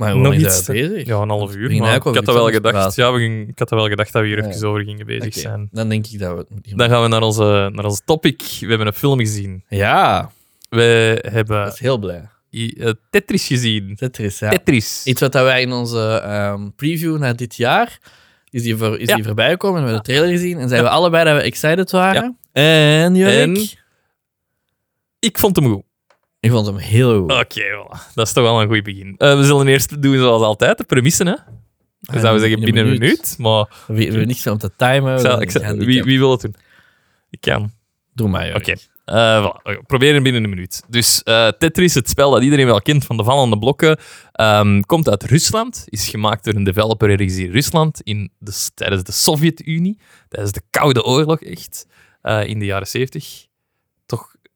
Maar hoe nog iets zijn bezig? Ja, een half uur. Maar ik had, wel gedacht, ja, we gingen, ik had dat wel gedacht dat we hier Ja. even over gingen bezig zijn. Dan denk ik dat we het Dan gaan we naar onze, naar onze topic. We hebben een film gezien. Ja, We dat hebben is heel blij. eh, Tetris gezien. Tetris, ja. Tetris. Iets wat wij in onze ehm, preview naar dit jaar, is die, voor, is Ja. die voorbij gekomen. We hebben de trailer gezien en zeiden we allebei dat we excited waren. En Jurk? En? Ik vond hem goed. Ik vond hem heel goed. Oké, voilà. dat is toch wel een goed begin. Eh, we zullen eerst doen zoals altijd, de premissen. Hè? Dus zouden we zeggen binnen een minuut. Maar We we hebben niks om te timen. ik zal, ik zal- wie, wie wil het doen? Ik kan. Doe maar. Oké. Eh, voilà. Oké, Proberen binnen een minuut. Dus eh, Tetris, het spel dat iedereen wel kent van de vallende blokken, ehm, komt uit Rusland. Is gemaakt door een developer ergens in Rusland in de, tijdens de Sovjet-Unie. Tijdens de Koude Oorlog, echt. eh, in de jaren 70.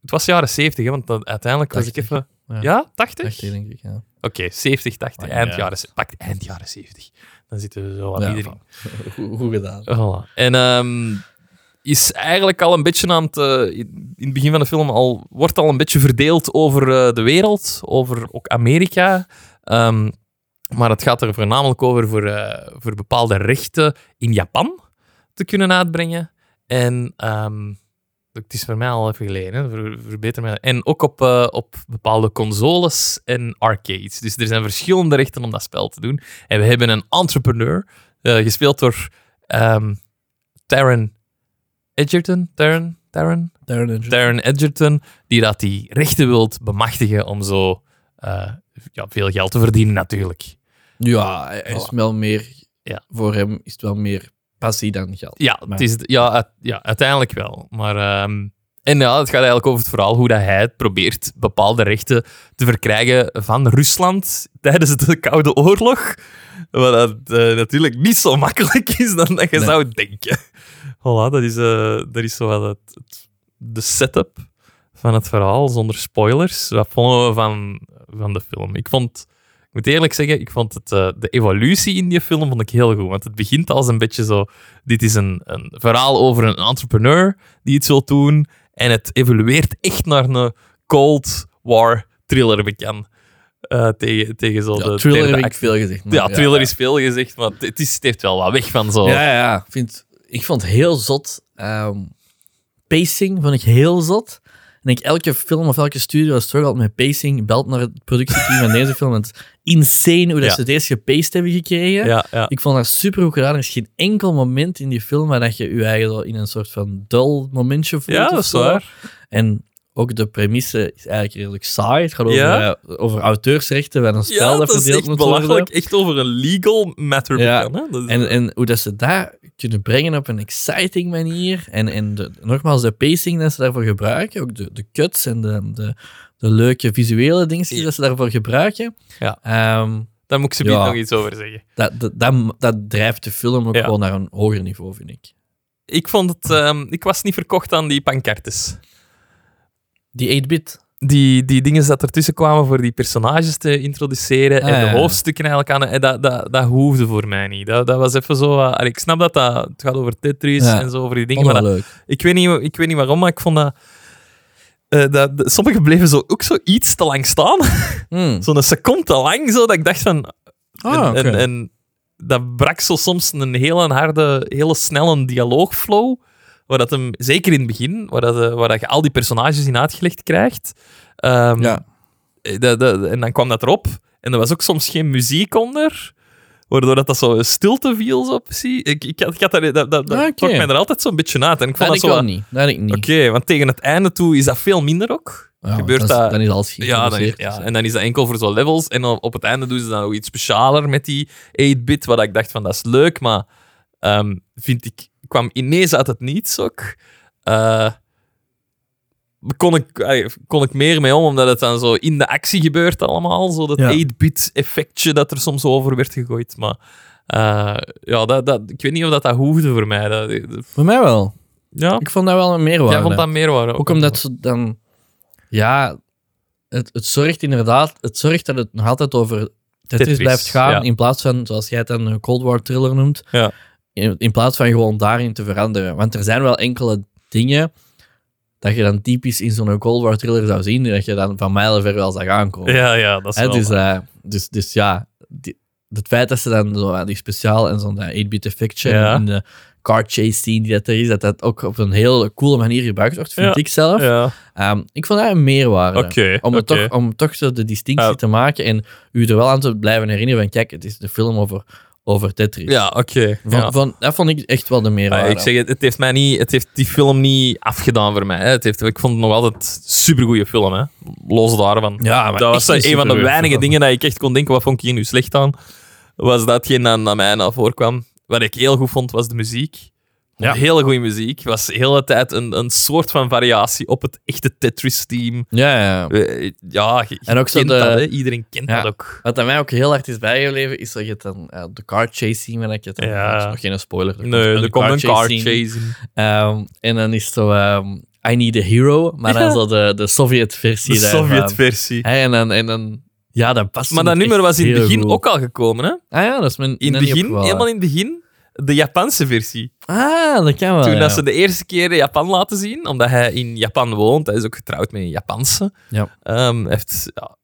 Het was jaren 70, hè, want dat, uiteindelijk was ik 80. even... Ja. Ja, 80? Dacht ik, denk ik, ja. Oké, 70, 80, Ah, eind, ja. jaren, pak eind jaren 70. Dan zitten we zo wat Ja, iedereen. Goed, goed gedaan. Voilà. En ehm, is eigenlijk al een beetje aan het... eh, in het begin van de film al, wordt al een beetje verdeeld over eh, de wereld, over ook Amerika. Ehm, maar het gaat er voornamelijk over voor, eh, voor bepaalde rechten in Japan te kunnen uitbrengen. En ehm, het is voor mij al even geleden, hè, ver- verbeter mij. En ook op, eh, op bepaalde consoles en arcades. Dus er zijn verschillende rechten om dat spel te doen. En we hebben een entrepreneur, eh, gespeeld door ehm Taron Edgerton. Taron? Taron? Taron Edgerton, die dat die rechten wilt bemachtigen om zo eh, ja, veel geld te verdienen, natuurlijk. Ja, hij is wel meer... Ja. Voor hem is het wel meer passie dan geld. Ja, Maar- het is, ja, ja uiteindelijk wel. Maar, ehm, en ja, het gaat eigenlijk over het verhaal hoe dat hij probeert bepaalde rechten te verkrijgen van Rusland tijdens de Koude Oorlog. Wat dat, eh, natuurlijk niet zo makkelijk is dan dat je Nee. zou denken. Voilà, dat is, eh, dat is zo het, het- de setup van het verhaal, zonder spoilers. Wat vonden we van, van de film? Ik vond... Ik moet eerlijk zeggen, ik vond het, eh, de evolutie in die film vond ik heel goed. Want het begint als een beetje zo... Dit is een, een verhaal over een entrepreneur die iets wil doen. En het evolueert echt naar een Cold War thriller bekend. Eh, tegen, tegen zo Ja, de thriller heb ik veel gezegd. maar Ja, thriller is veel gezegd, maar het, is, het heeft wel wat weg van zo. Ja, ja. Ik Vind, ik vond heel zot. ehm, pacing vond ik heel zot. En ik, elke film of elke studio struggelt met pacing, belt naar het productieteam van deze film. Want insane hoe dat Ja. ze deze gepaced hebben gekregen. ja, ja. Ik vond dat super goed gedaan. Er is geen enkel moment in die film waar dat je je eigen in een soort van dull momentje voelt. Ja, dat is zo. waar. En ook de premisse is eigenlijk redelijk saai. Het gaat over, Ja. eh, over auteursrechten van een spel Ja, dat verdeeld echt moet worden. belachelijk. Echt over een legal matter Ja. hè? Is- En, en hoe dat ze dat kunnen brengen op een exciting manier. En, en de, nogmaals, de pacing dat ze daarvoor gebruiken. Ook de, de cuts en de, de, de leuke visuele dingen Ja. dat ze daarvoor gebruiken. Ja. Ehm, Daar moet ik ze nog iets over zeggen. dat, dat, dat, dat drijft de film ook gewoon naar een hoger niveau, vind ik. Ik vond het... ehm, ik was niet verkocht aan die pancartes. Die 8-bit. Die, die dingen dat ertussen kwamen voor die personages te introduceren Ah, en de ja. hoofdstukken eigenlijk aan... en Dat, dat, dat hoefde voor mij niet. Dat, dat was even zo... eh, ik snap dat, dat het gaat over Tetris Ja. en zo, over die dingen, maar dat. Ik weet, niet, ik weet niet waarom, maar ik vond dat... eh, dat dat- sommigen bleven zo, ook zo iets te lang staan. Hmm. Zo'n seconde te lang, zo, dat ik dacht van... Ah, en, en dat brak zo soms een hele harde, hele snelle dialoogflow. Waar dat hem, zeker in het begin, waar, dat, eh, waar dat je al die personages in uitgelegd krijgt. Ehm, Ja. eh, de, de, en dan kwam dat erop. En er was ook soms geen muziek onder. Waardoor dat, dat zo stilte viel, zo precies. Ik, ik, had- ik had daar, dat, dat, dat Ah, trok mij er altijd zo'n beetje uit. En ik vond Dat dat, ik zo... wel niet. Dat ik niet. Oké, want tegen het einde toe is dat veel minder ook. Ja, gebeurt dan is, dat... Dan is alles Ja, dan ja, en dan is dat enkel voor zo'n levels. En op het einde doen ze dan nog iets specialer met die 8-bit, wat ik dacht van, dat is leuk, maar ehm, vind ik, kwam ineens uit het niets ook. Eh, kon, ik, allee, kon ik meer mee om, omdat het dan zo in de actie gebeurt allemaal. Zo dat Ja. 8-bit effectje dat er soms over werd gegooid. Maar eh, ja, dat, dat, ik weet niet of dat, dat hoefde voor mij. Dat, dat- Voor mij wel. ja, Ik vond dat wel een meerwaarde. jij vond dat meerwaarde. Ook omdat ze dan... Ja, het, het zorgt inderdaad... Het zorgt dat het nog altijd over Tetris, Tetris, blijft gaan, ja. in plaats van, zoals jij het dan een Cold War thriller noemt, Ja. In, in plaats van gewoon daarin te veranderen. Want er zijn wel enkele dingen dat je dan typisch in zo'n Cold War thriller zou zien, dat je dan van mijlen ver wel zag aankomen. Ja, ja, dat is Hè, wel dus, eh, dus, dus ja, die- het feit dat ze dan zo aan die speciaal en zo'n eh, 8-bit effectje Ja. in de car chase scene die dat er is, dat dat ook op een heel coole manier gebruikt wordt, vind Ja. ik zelf. Ja, Ehm, ik vond dat een meerwaarde. Om, toch, om toch zo de distinctie te maken en u er wel aan te blijven herinneren van, kijk, het is de film over, over Tetris. Ja, oké. Van, ja. van, dat vond ik echt wel de Ja, meerwaarde. ik zeg het, heeft mij niet, het heeft die film niet afgedaan voor mij. Hè. Het heeft, ik vond het nog altijd een supergoeie film. Hè. Los daarvan. Ja, maar dat was een een van de weinige film. dingen dat ik echt kon denken, wat vond ik hier nu slecht aan? Was datgene dat naar mij naar voren kwam. Wat ik heel goed vond, was de muziek. Ja. Hele goede muziek. Was de hele tijd een, een soort van variatie op het echte Tetris-team. ja, ja. Eh, Ja, je, je En ook zo de- dat. Iedereen kent Ja. dat ook. Wat aan mij ook heel hard is bijgebleven, is dat je dan eh, de car chase scene, dan, Ja. dat is nog geen spoiler. er Nee, er komt een car chase. Ehm, en dan is het zo ehm, I Need a Hero, maar dan zo de, de Sovjet-versie De. Sovjet-versie. Hè, en, dan, en dan, ja, dat past Maar dat nummer was in het begin goed. ook al gekomen, hè? Ah ja, dat is mijn In het begin, helemaal in het begin, de Japanse versie. Ah, dat kan wel, Toen ja. dat ze de eerste keer Japan laten zien, omdat hij in Japan woont, hij is ook getrouwd met een Japanse. Ja. Ehm, hij heeft ja,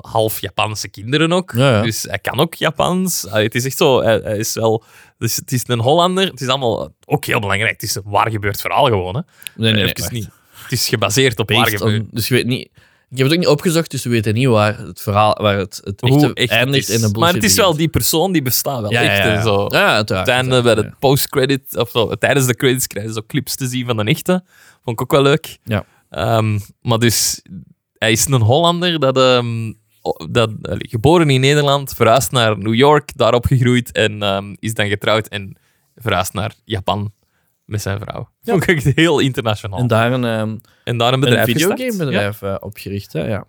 half Japanse kinderen ook, Ja, dus hij kan ook Japans. Allee, het is echt zo, hij, hij is wel... Dus het is een Hollander, het is allemaal ook heel belangrijk. Het is een waar gebeurd verhaal gewoon. Hè. Nee, nee, nee, Even wacht. niet. Het is gebaseerd op waar Based gebeurd. on- dus je weet niet... Ik heb het ook niet opgezocht, dus we weten niet waar het verhaal, waar het, het echte Hoe echt het eindigt is. de bullshit Maar het is wel die persoon die bestaat wel ja, echt. ja, ja. Zo. Ja, uiteraard. Het einde bij de post-credit, of zo, tijdens de credits krijgen ze zo clips te zien van de echte. Vond ik ook wel leuk. Ja. Ehm, maar dus, hij is een Hollander dat, ehm, dat geboren in Nederland, verhuisd naar New York, daar opgegroeid en ehm, is dan getrouwd en verhuisd naar Japan met zijn vrouw. Vond ik heel internationaal. En En, daar een, ehm, daar een een bedrijf gestart. videogamebedrijf eh, opgericht. Hè? Ja.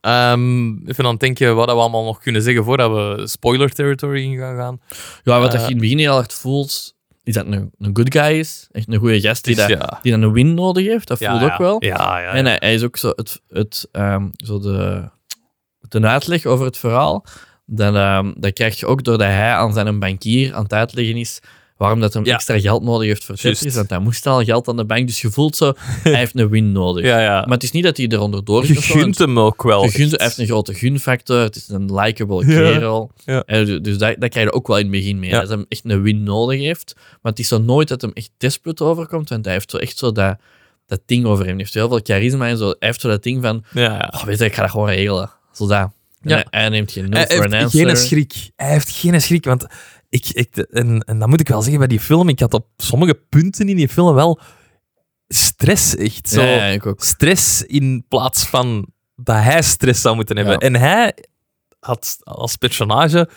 Ehm, even aan het denken wat we allemaal nog kunnen zeggen voordat we spoiler territory in gaan gaan. ja, wat dat Eh, je in het begin heel hard voelt, is dat een, een good guy is. Echt een goede gast die, dat, ja. die dan een win nodig heeft. Dat Ja, voelt ja. ook wel. Ja, ja, ja. En hij, hij is ook zo het, het, ehm, zo de, de uitleg over het verhaal. Dan, ehm, dat krijg je ook doordat hij aan zijn bankier aan het uitleggen is waarom dat hem Ja. extra geld nodig heeft voor. Tetris. Want hij moest al geld aan de bank. Dus je voelt zo, hij heeft een win nodig. ja, ja. Maar het is niet dat hij eronder door Je gunt hem ook wel. Je gunt, hij heeft een grote gunfactor. Het is een likable kerel. Ja. Eh, du- dus dat, dat krijg je ook wel in het begin mee. Ja. Dat hij echt een win nodig heeft. Maar het is zo nooit dat hem echt desperate overkomt. Want hij heeft zo echt zo dat, dat ding over hem. Hij heeft heel veel charisma en zo. Hij heeft zo dat ding van... Ja, ja. Oh, weet je, ik ga dat gewoon regelen. Zo dat. En Ja. Hij, hij neemt geen no Hij voor een heeft geen schrik. Hij heeft geen schrik, want ik, ik, en, en dat moet ik wel zeggen bij die film. Ik had op sommige punten in die film wel stress, echt. Zo. Ja, ja, ik ook. Stress in plaats van dat hij stress zou moeten hebben. Ja. En hij had als personage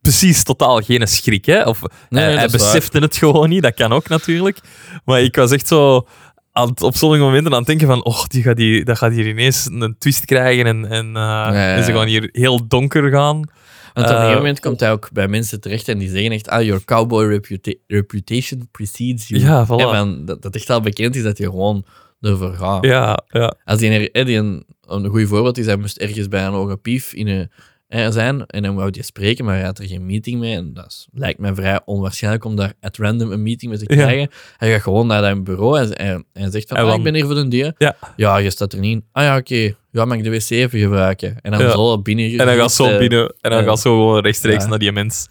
precies totaal geen schrik. Hè? Of Nee, hij, hij waar. besefte het gewoon niet, dat kan ook natuurlijk. Maar ik was echt zo aan op sommige momenten aan het denken van oh, die gaat die, dat gaat hier ineens een twist krijgen en, en, eh, ja, en ze gaan hier heel donker gaan. Want op een Eh, gegeven moment komt hij ook bij mensen terecht en die zeggen echt, ah, your cowboy reputa- reputation precedes you. Ja, voilà. Van, dat, dat echt al bekend is dat je gewoon ervoor gaat. Ja, ja. Als die, eh, die een, een goed voorbeeld is, hij moest ergens bij een hoge pief in een, eh, zijn en dan wou hij spreken, maar hij had er geen meeting mee. En dat is- lijkt mij vrij onwaarschijnlijk om daar at random een meeting mee te Ja. krijgen. Hij gaat gewoon naar zijn bureau en, en, en zegt van, En ah, ik ben hier voor een dier. Ja. Ja, je staat er niet in. Ah ja, oké. Ja, mag ik de wc even gebruiken? En dan Ja. zo binnen. En dan gaat zo eh, binnen en dan gaat zo gewoon rechtstreeks naar die mens.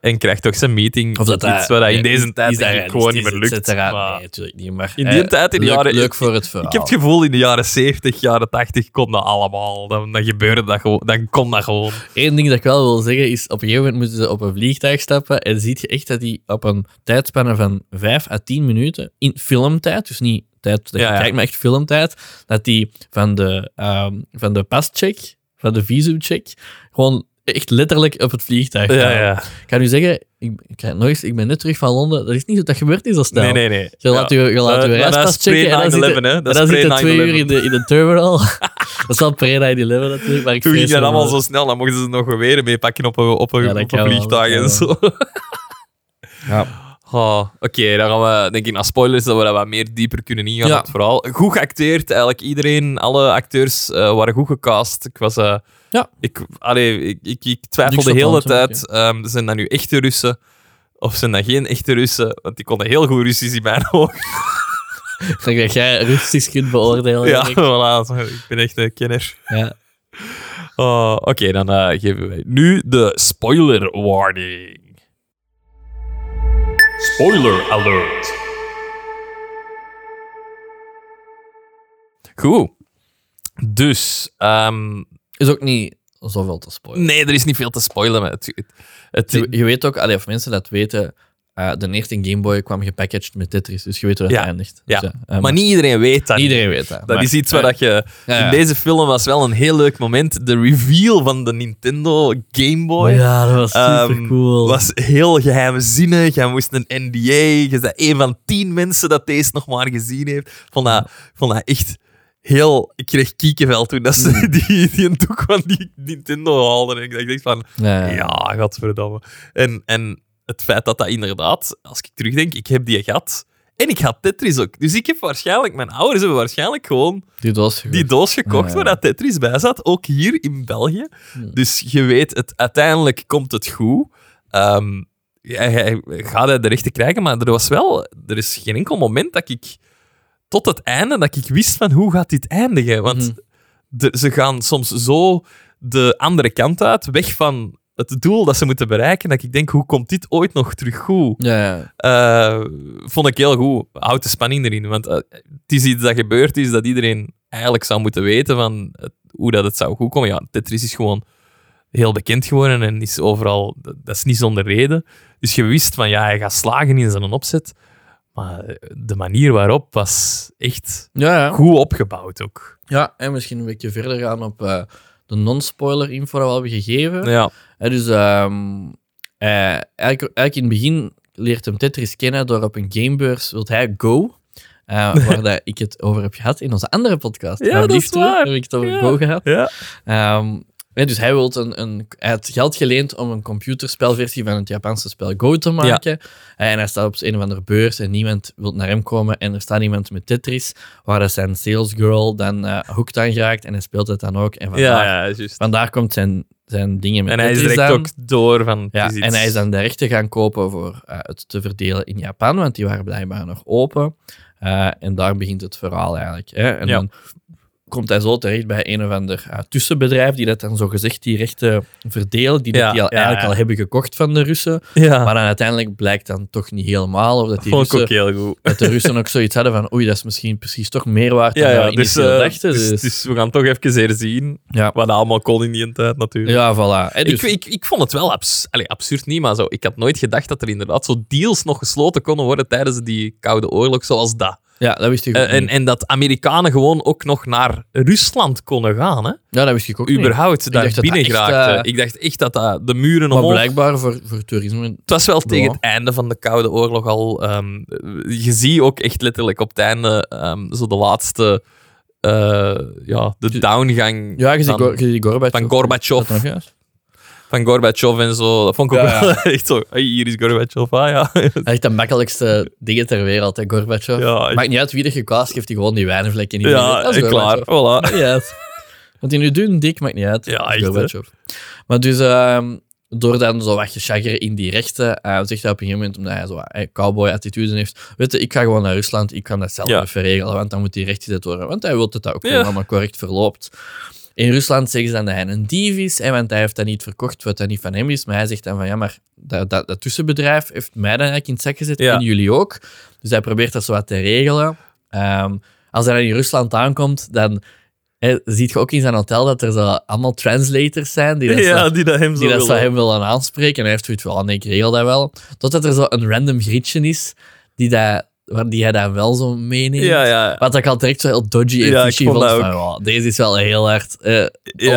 En krijgt toch zijn meeting. Of dat iets wat dat in deze tijd gewoon niet meer lukt. Maar, nee, natuurlijk niet. Maar, in die eh, tijd, in de leuk, jaren... leuk voor het verhaal. Ik heb het gevoel in de jaren 70, jaren 80 kon dat allemaal. Dan, dan gebeurde dat gewoon. Dan kon dat gewoon. Eén ding dat ik wel wil zeggen is, op een gegeven moment moeten ze op een vliegtuig stappen en ziet je echt dat die op een tijdspanne van 5 à 10 minuten, in filmtijd, dus niet tijd dat je Ja, ja. kijkt, maar echt filmtijd, dat die van de, ehm, van de pascheck, van de visumcheck, gewoon echt letterlijk op het vliegtuig gaan. Ik kan u zeggen, ik, ik, ga nog eens, ik ben net terug van Londen, dat is niet zo, dat gebeurt niet zo snel. Nee, nee, nee. Je laat je, je, laat je reispas is checken en dan pre-9/11, zit je- hè. en Dat dan is zit je twee pre-9/11. uur in de, in de terminal. dat is wel pre-9-11 natuurlijk, maar ik Toen ging dat allemaal zo snel, dan mochten ze nog geweren meepakken op een, op een, Ja, op een vliegtuig en zo. Ja. Oh, Oké, dan gaan we denk ik naar spoilers, dat we dat wat meer dieper kunnen ingaan Ja. het verhaal. Goed geacteerd, eigenlijk iedereen, alle acteurs eh, waren goed gecast. Ik was... eh, Ja. Ik, allee, ik, ik, ik de hele tijd, ehm, zijn dat nu echte Russen? Of zijn dat geen echte Russen? Want die konden heel goed Russisch in mijn ogen. Ik denk dat jij Russisch kunt beoordelen. Ja, ik. voilà. Ik ben echt een kenner. ja. Oh, Oké, dan eh, geven wij nu de spoiler warning. Spoiler alert. Goed. Dus, ehm, Is ook niet zoveel te spoilen. nee, er is niet veel te spoilen. Maar het, het, Je, je weet ook, allee, of mensen dat weten, eh, de eerste Game Boy kwam gepackaged met Tetris, dus je weet hoe dat Ja. eindigt. ja. Dus, eh, maar niet iedereen weet dat. iedereen weet dat. Dat maar- is iets waar dat je... In deze film was wel een heel leuk moment. De reveal van de Nintendo Game Boy. Ja, dat was Ehm, super cool. was heel geheimzinnig. Jij moest een NDA. Je bent een van tien mensen dat deze nog maar gezien heeft. Vond dat, vond dat echt heel... Ik kreeg kiekenvel toen dat ze Hmm. die, die een doek van die Nintendo haalden. En ik dacht van, ja, ja. godverdamme. En, en het feit dat dat inderdaad, als ik terugdenk, ik heb die gehad. En ik had Tetris ook. Dus ik heb waarschijnlijk... Mijn ouders hebben waarschijnlijk gewoon Die doos. die doos gekocht Ja. waar dat Tetris bij zat, ook hier in België. Dus je weet, het, uiteindelijk komt het goed. Ja, hij gaat hij de rechten krijgen, maar er was wel... Er is geen enkel moment dat ik... Tot het einde, dat ik wist van hoe gaat dit eindigen. Want Mhm. de- ze gaan soms zo de andere kant uit, weg van het doel dat ze moeten bereiken, dat ik denk, hoe komt dit ooit nog terug goed? Ja, ja. Eh, vond ik heel goed. Houd de spanning erin. Want eh, het is iets dat gebeurd is dat iedereen eigenlijk zou moeten weten van het- hoe dat het zou goed komen. Ja, Tetris is gewoon heel bekend geworden en is overal... Dat dat is niet zonder reden. Dus je wist van, ja, hij gaat slagen in zijn opzet. Maar eh, de manier waarop was echt Ja, ja. goed opgebouwd ook. ja, en misschien een beetje verder gaan op eh, de non-spoiler info dat we hebben gegeven. Ja. Hè, dus ehm, eh, eigenlijk, eigenlijk in het begin leert hem Tetris kennen door op een gamebeurs wilt hij Go. eh, waar dat ik het over heb gehad in onze andere podcast. Ja, dat is liefde, waar. Heb ik het over Ja. Go gehad. Ja. Ehm, dus hij, wilt een, een, hij had geld geleend om een computerspelversie van het Japanse spel Go te maken. En hij staat op een of andere beurs en niemand wil naar hem komen. En er staat iemand met Tetris, waar dat zijn salesgirl dan eh hooked aan geraakt. En hij speelt het dan ook. En vandaar, Ja, vandaar komt zijn, zijn dingen met En hij is direct ook door van... Ja, en hij is dan de rechten gaan kopen voor eh, het te verdelen in Japan, want die waren blijkbaar nog open. Eh, en daar begint het verhaal eigenlijk. Hè. En Ja. dan komt hij zo terecht bij een of ander tussenbedrijf die dat dan zo gezegd die rechten verdelen, die, dat die al, ja, eigenlijk ja. al hebben gekocht van de Russen. Ja, Maar dan uiteindelijk blijkt dan toch niet helemaal, of dat, die ik Russen, ook heel goed. dat de Russen ook zoiets hadden van oei, dat is misschien precies toch meer waard dan Ja, we dus, eh, dachten. dus, Dus, dus we gaan toch even ja. wat allemaal kon in die tijd natuurlijk. ja, voilà. Hè, dus, ik, ik, ik vond het wel abs Allee, absurd niet, maar zo, ik had nooit gedacht dat er inderdaad zo deals nog gesloten konden worden tijdens die Koude Oorlog zoals dat. Ja, dat wist ik ook Eh, en, en dat Amerikanen gewoon ook nog naar Rusland konden gaan. Hè? Ja, dat wist ik ook niet. Überhaupt daar binnen geraakten. eh, Ik dacht echt dat dat de muren Maar omhoog... blijkbaar voor, voor toerisme Het was wel tegen het einde van de Koude Oorlog al. ehm, je ziet ook echt letterlijk op het einde ehm, zo de laatste. eh, ja, de downgang Ja, je ziet, van, Gorbachev. van Gorbachev. Is dat nog juist? Van Gorbachev en zo. Dat vond ik ook Ja, wel echt zo. Hey, hier is Gorbachev. Ah ja. Hij heeft de makkelijkste dingen ter wereld, hè, Gorbachev. Ja, ik- Maakt niet uit wie er gecast heeft, hij gewoon die wijnvlekken in. ja, Dat is klaar. Voilà. Want hij nu doen, dik, maakt niet uit. Ja, echt, hè. Gorbachev. Maar dus, ehm, door dan zo wat gechaggeren in die rechten, eh, zegt hij op een gegeven moment, omdat hij zo wat, eh, cowboy-attitude heeft, weet je, ik ga gewoon naar Rusland, ik kan dat zelf Ja. even regelen, want dan moet die rechtgezet worden. Want hij wil dat dat ook Ja. allemaal correct verloopt. In Rusland zeggen ze dan dat hij een dief is, hè, want hij heeft dat niet verkocht wat dat niet van hem is. Maar hij zegt dan van ja, maar dat, dat, dat tussenbedrijf heeft mij dan eigenlijk in het zak gezet Ja. en jullie ook. Dus hij probeert dat zo wat te regelen. Ehm, als hij dan in Rusland aankomt, dan hè, ziet je ook in zijn hotel dat er zo allemaal translators zijn die dat, ja, zo, die dat hem zo die dat zo willen. hem willen aanspreken. En hij heeft zoiets van, oh nee, ik regel dat wel. Totdat er zo een random grietje is die, dat, waar die hij dan wel zo meeneemt. Ja, ja. Wat ik al direct zo heel dodgy en Ja, fishy vond vond. dat Van, wow, deze is wel heel hard Ja.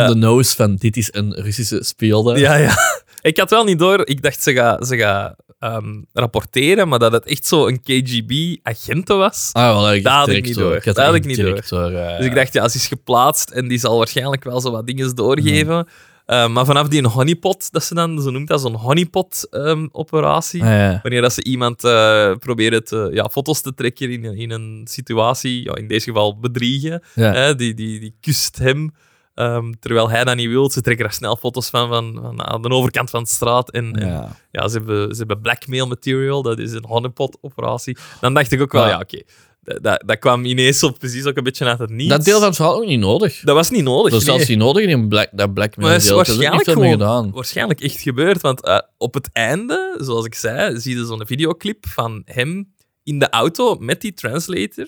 on the nose van dit is een Russische spionne. Ja, ja. Ik had wel niet door. Ik dacht, ze gaat ze ga, ehm, rapporteren, maar dat het echt zo een KGB-agenten was. Ah, wel, ik Dat had ik niet door. door. Ik had Dat had echt ik niet door. eh, Dus ik dacht, ja, ze is geplaatst en die zal waarschijnlijk wel zo wat dingen doorgeven. Mhm. Eh, maar vanaf die honeypot, dat ze dan, zo noemt dat, zo'n honeypot-operatie. ah, ja. Wanneer dat ze iemand eh proberen te, ja, foto's te trekken in, een- in een situatie, ja, in deze geval bedriegen. Ja. Hè, die, die, die kust hem, ehm, terwijl hij dat niet wil. Ze trekken daar snel foto's van, van, van aan de overkant van de straat. En, en Ja. ja, ze, hebben, ze hebben blackmail material, dat is een honeypot-operatie. Dan dacht ik ook wel, Ja. oké. Dat, dat kwam ineens op precies ook een beetje uit het niets. Dat deel van het verhaal ook niet nodig. Dat was niet nodig. Dat nee. zelfs niet nodig in black, dat het is deel. Dat is waarschijnlijk gewoon- gedaan. waarschijnlijk echt gebeurd. Want eh, op het einde, zoals ik zei, zie je zo'n videoclip van hem in de auto met die translator.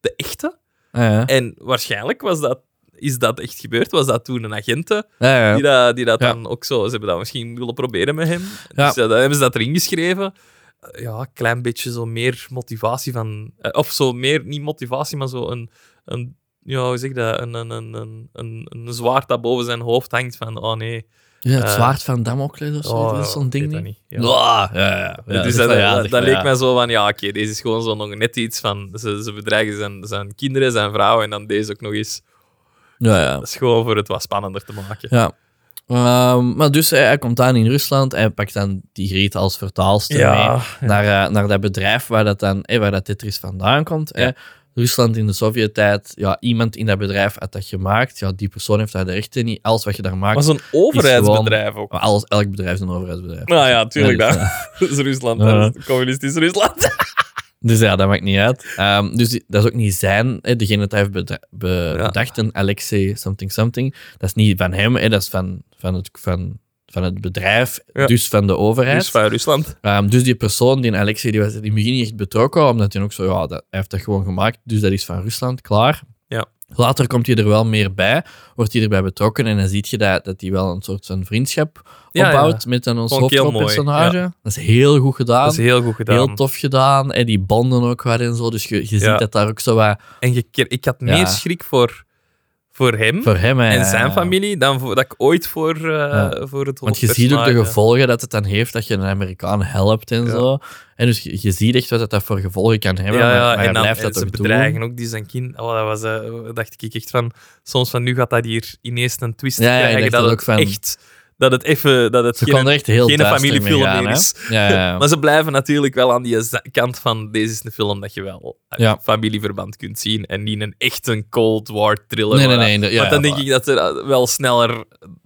De echte. Ah, ja. En waarschijnlijk was dat, is dat echt gebeurd. Was dat toen een agente Ja, ja. die dat, die dat Ja. dan ook zo... Ze hebben dat misschien willen proberen met hem. Dus ja, dan hebben ze dat erin geschreven. Ja, een klein beetje zo meer motivatie van... eh, Of zo meer, niet motivatie, maar zo een... een ja, hoe zeg je dat? Een, een, een, een, een, een zwaard dat boven zijn hoofd hangt van... Oh nee, Ja, het Eh, zwaard van Damocles of zo. Oh, dat is zo'n ik ding niet. Ja, Ja. ja, ja. dus dat leek mij zo van, ja, oké, deze is gewoon zo nog net iets van... Ze, ze bedreigen zijn, zijn kinderen, zijn vrouwen, en dan deze ook nog eens. Ja, ja. Dat is gewoon voor het wat spannender te maken. Ja. Ehm, maar dus hij, hij komt aan in Rusland. Hij pakt dan die Griet als vertaalster Ja, mee naar, eh, naar dat bedrijf waar dat, dan, eh, waar dat Tetris vandaan komt. Ja. eh. Rusland in de Sovjet-tijd, ja, iemand in dat bedrijf had dat gemaakt. Ja, die persoon heeft daar de rechten niet. Alles wat je daar maakt, Maar zo'n overheidsbedrijf ook. alles, elk bedrijf is een overheidsbedrijf. Nou ja, tuurlijk. Dat, dus, dat is Rusland. Ja. Dat is communistisch Rusland. Dus ja, dat maakt niet uit. Ehm, dus dat is ook niet zijn, hè, degene dat hij heeft beda- be- Ja. bedacht, een Alexei something something. Dat is niet van hem, hè, dat is van, van, het, van, van het bedrijf, Ja. dus van de overheid. Dus van Rusland. Ehm, dus die persoon, die Alexei, die was in het begin niet echt betrokken, omdat hij ook zo, ja, dat, hij heeft dat gewoon gemaakt, dus dat is van Rusland, klaar. Ja. Later komt hij er wel meer bij, wordt hij erbij betrokken en dan zie je dat, dat hij wel een soort van vriendschap Ja, opbouwt met dan ons mooi, hoofdrolpersonage. Dat is heel goed gedaan. Dat is heel goed gedaan. Heel tof gedaan. En die bonden ook wat en zo. Dus je, je ziet Ja. dat daar ook zo wat En je, ik had Ja. meer schrik voor, voor hem voor hem hè, en zijn familie dan voor, dat ik ooit voor, Ja. voor het Want je ziet ook de gevolgen dat het dan heeft dat je een Amerikaan helpt en zo. En dus je, je ziet echt wat dat voor gevolgen kan hebben. Ja, maar, ja, maar hij en dan blijft dat ze bedreigen doen. ook die zijn kind. Oh, dat was, eh, dacht ik echt van, soms van nu gaat dat hier ineens een twist Ja, krijgen. Dat ook van- echt, dat het even, dat het Ze geen, echt heel geen familiefilm gaan, meer hè. is. Ja, ja. Maar ze blijven natuurlijk wel aan die kant van deze is een film dat je wel Ja. familieverband kunt zien en niet een echt een Cold War thriller. Nee, Want dan denk ik dat er eh, wel sneller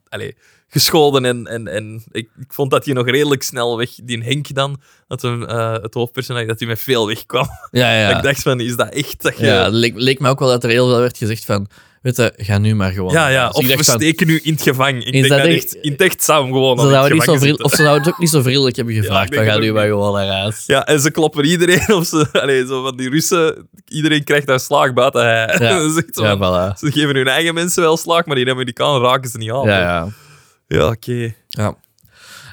allee, gescholden en, en, en ik, ik vond dat hij nog redelijk snel weg, die Henk dan, dat hem, eh, het hoofdpersonage, dat hij met veel wegkwam. Ja, ja. Ik dacht van, is dat echt dat je... ja, leek me ook wel dat er heel veel werd gezegd van, weet je, ga nu maar gewoon. Ja, ja, Dus of we van, steken nu in het gevangen. Ik denk dat dat echt- in het echt zou hem gewoon Ze zouden, niet zo of ze zouden het ook niet zo vriendelijk hebben gevraagd. van, ga nu maar gewoon naar huis. Ja, en ze kloppen iedereen op ze. Allee, zo van die Russen, iedereen krijgt daar slaag buiten hij. Ja. Voilà. Ze geven hun eigen mensen wel slaag, maar die Amerikanen raken ze niet aan. Ja, ja. Ja, oké. Ja.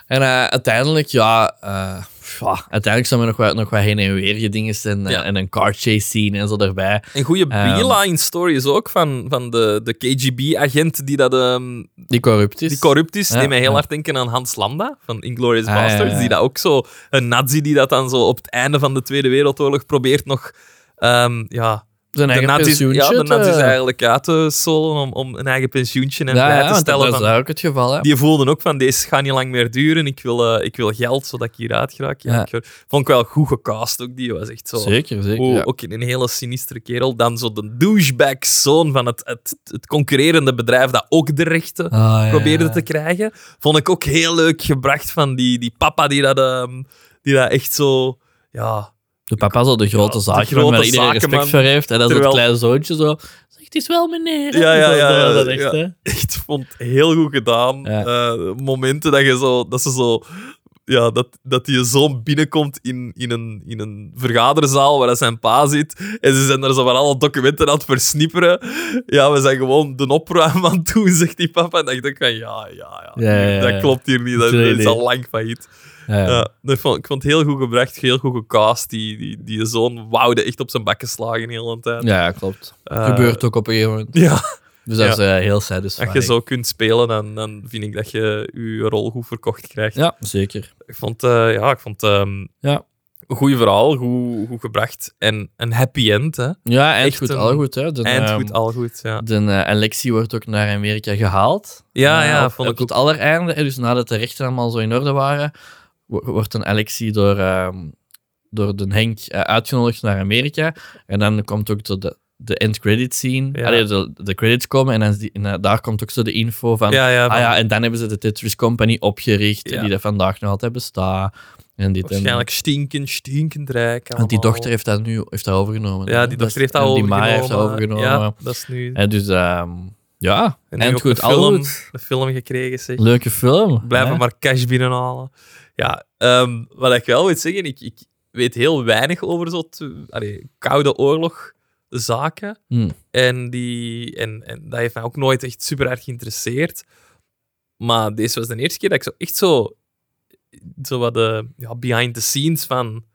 En eh, uiteindelijk, ja, eh, ja, uiteindelijk zijn we nog wat, nog wat heen en weer gedingen en, Ja. en een car chase scene en zo erbij. Een goede Ehm. beeline story is ook van, van de, de KGB-agent die, dat, ehm, Die corrupt is. die corrupt is. Ja, die mij heel hard denken aan Hans Landa van Inglourious Ah, Basterds. Die dat ook zo, een nazi die dat dan zo op het einde van de Tweede Wereldoorlog probeert nog... ehm, ja, Zijn de eigen nazi's, ja, pensioentje de nazi's te- eigenlijk uit te solen om, om een eigen pensioentje en Ja, vrij ja, te stellen. dat is van, ook het geval. Hè? die voelden ook van, deze gaat niet lang meer duren. Ik wil, eh, ik wil geld, zodat ik hieruit geraak. Ja, Ja. ik vond ik wel goed gecast ook. Die was echt zo... Zeker, zeker. Oh. Ook een hele sinistere kerel. Dan zo de douchebag-zoon van het, het, het concurrerende bedrijf dat ook de rechten Ah, probeerde te krijgen. Vond ik ook heel leuk gebracht van die, die papa die dat, ehm, die dat echt zo... Ja, De papa zo de grote de zaakman grote waar iedereen respect voor heeft. En dan zo het Terwijl- kleine zoontje zo... Het is wel meneer. Ja, ja, ja, dat echt, ja. echt vond heel goed gedaan. Ja. Eh, momenten dat, je zo, dat ze zo. Ja, dat, dat die zoon binnenkomt in, in, een, in een vergaderzaal waar zijn pa zit. En ze zijn daar zo van alle documenten aan het versnipperen. Ja, we zijn gewoon de opruim aan het doen, zegt die papa. En dan dacht ik van, ja, ja, ja. Dat klopt hier niet. Dat, dat is al lang failliet. Ja, dat vond, ik vond het heel goed gebracht, heel goed gecast. Die, die, die zoon woude echt op zijn bakken slagen de hele tijd. Ja, klopt. Eh, Gebeurt ook op een gegeven moment. Ja, Dus dat is eh, heel satisfying. als je zo kunt spelen, dan, dan vind ik dat je je rol goed verkocht krijgt. Ja, zeker. Ik vond, eh, ja, ik vond ehm, Ja. een goed verhaal, goed, goed gebracht. En een happy end, hè. Ja, eind Echt goed, een al goed. Hè. De, Eind ehm, goed, al goed, ja. De eh, Alexi wordt ook naar Amerika gehaald. Ja, ja, op, vond op ik het allereinde, dus nadat de rechten allemaal zo in orde waren, wordt een Alexi door, ehm, door de Henk eh, uitgenodigd naar Amerika. En dan komt ook de, de end credit scene. Ja. Allee, de, de credits komen en, dan die, en eh, daar komt ook zo de info van. Ja, ja, ah ja, en dan hebben ze de Tetris Company opgericht, die dat vandaag nog altijd bestaat. En dit en waarschijnlijk stinkend, stinkend rijk. Want die dochter heeft dat nu heeft dat overgenomen. Ja, die dochter heeft dat en Die overgenomen. Maya heeft dat overgenomen. Ja, dat is nu... En dus, ehm, ja, En ook goed, film, goed. film gekregen, zeg. Leuke film. Blijven maar cash binnenhalen. Ja, ehm, wat ik wel wil zeggen, ik, ik weet heel weinig over zo te- allee, koude oorlog zaken. Hm. En, die, en, en dat heeft mij ook nooit echt super erg geïnteresseerd. Maar deze was de eerste keer dat ik zo echt zo, zo wat de ja, behind the scenes van.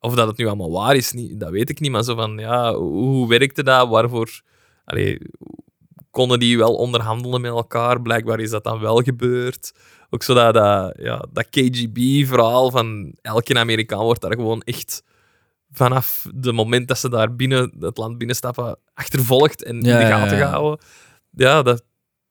Of dat het nu allemaal waar is, niet, dat weet ik niet. Maar zo van, ja, hoe werkte dat? Waarvoor allee, konden die wel onderhandelen met elkaar? Blijkbaar is dat dan wel gebeurd. Ook zo dat, dat, ja, dat KGB-verhaal van elke Amerikaan wordt daar gewoon echt vanaf het moment dat ze daar binnen het land binnenstappen achtervolgd en Ja, in de ja, gaten ja. gehouden. Ja, dat,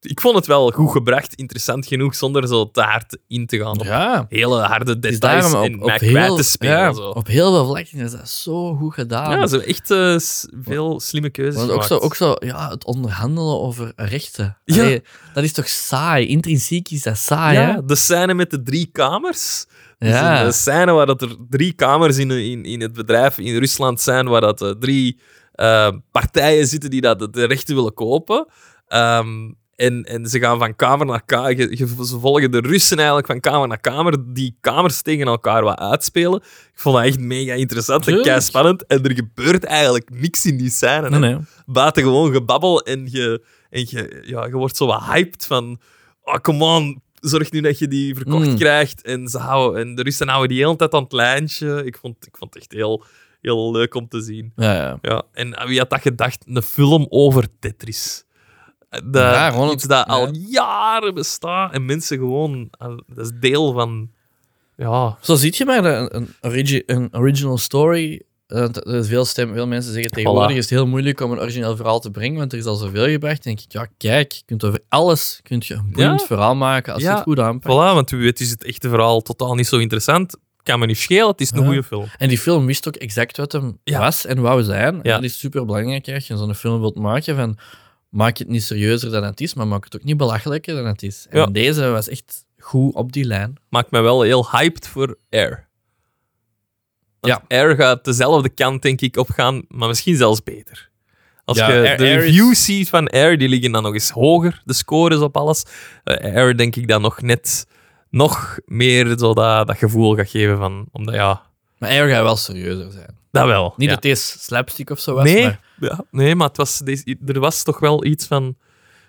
ik vond het wel goed gebracht, interessant genoeg, zonder zo te hard in te gaan op Ja. hele harde details en op, mij op, kwijt heel, te spelen. ja, zo. op heel veel vlakken is dat zo goed gedaan. Ja, zo echt eh, veel slimme keuzes Want ook zo, ook zo ja, het onderhandelen over rechten. Ja. Allee, dat is toch saai? Intrinsiek is dat saai, ja, hè? de scène met de drie kamers. Dus Ja. Een scène waar dat er drie kamers in, in, in het bedrijf in Rusland zijn, waar dat eh, drie eh, partijen zitten die dat de rechten willen kopen. Ehm, en, en ze gaan van kamer naar kamer. Ze volgen de Russen eigenlijk van kamer naar kamer. Die kamers tegen elkaar wat uitspelen. Ik vond dat echt mega interessant en kei spannend. En er gebeurt eigenlijk niks in die scène. Nee, nee. buiten gewoon gebabbel en je, en je, ja, je wordt zo wat hyped van oh, come on, zorg nu dat je die verkocht Mm. krijgt. En, ze houden, en de Russen houden die hele tijd aan het lijntje. Ik vond, ik vond het echt heel, heel leuk om te zien. Ja, ja. Ja, en wie had dat gedacht? Een film over Tetris. Ja, gewoon iets dat al jaren bestaat en mensen gewoon... Dat is deel van... Ja, Zo ziet je maar een, een, origi- een original story. eh, veel, stem, veel mensen zeggen tegenwoordig Voilà. is het heel moeilijk om een origineel verhaal te brengen, want er is al zoveel gebracht. Dan denk ik, ja, kijk, je kunt over alles kunt je een boeiend Ja. verhaal maken als je het goed aanpakt. voilà, want wie weet is het echte verhaal totaal niet zo interessant. Kan me niet schelen, het is een Ja. goede film. En die film wist ook exact wat hem was en wou zijn. En dat is super belangrijk als je zo'n film wilt maken. Van, maak het niet serieuzer dan het is, maar maak het ook niet belachelijker dan het is. En Ja. deze was echt goed op die lijn. maakt mij wel heel hyped voor Air. Want Ja. Air gaat dezelfde kant, denk ik, opgaan, maar misschien zelfs beter. Als Ja, je Air- de is- reviews ziet van Air, die liggen dan nog eens hoger, de scores op alles. Eh, Air denk ik dan nog net nog meer zo dat, dat gevoel gaat geven van, omdat ja, Maar Air gaat wel serieuzer zijn. Dat wel. Niet ja. dat deze slapstick of zo was, nee, maar ja, nee, maar het was, deze, er was toch wel iets van,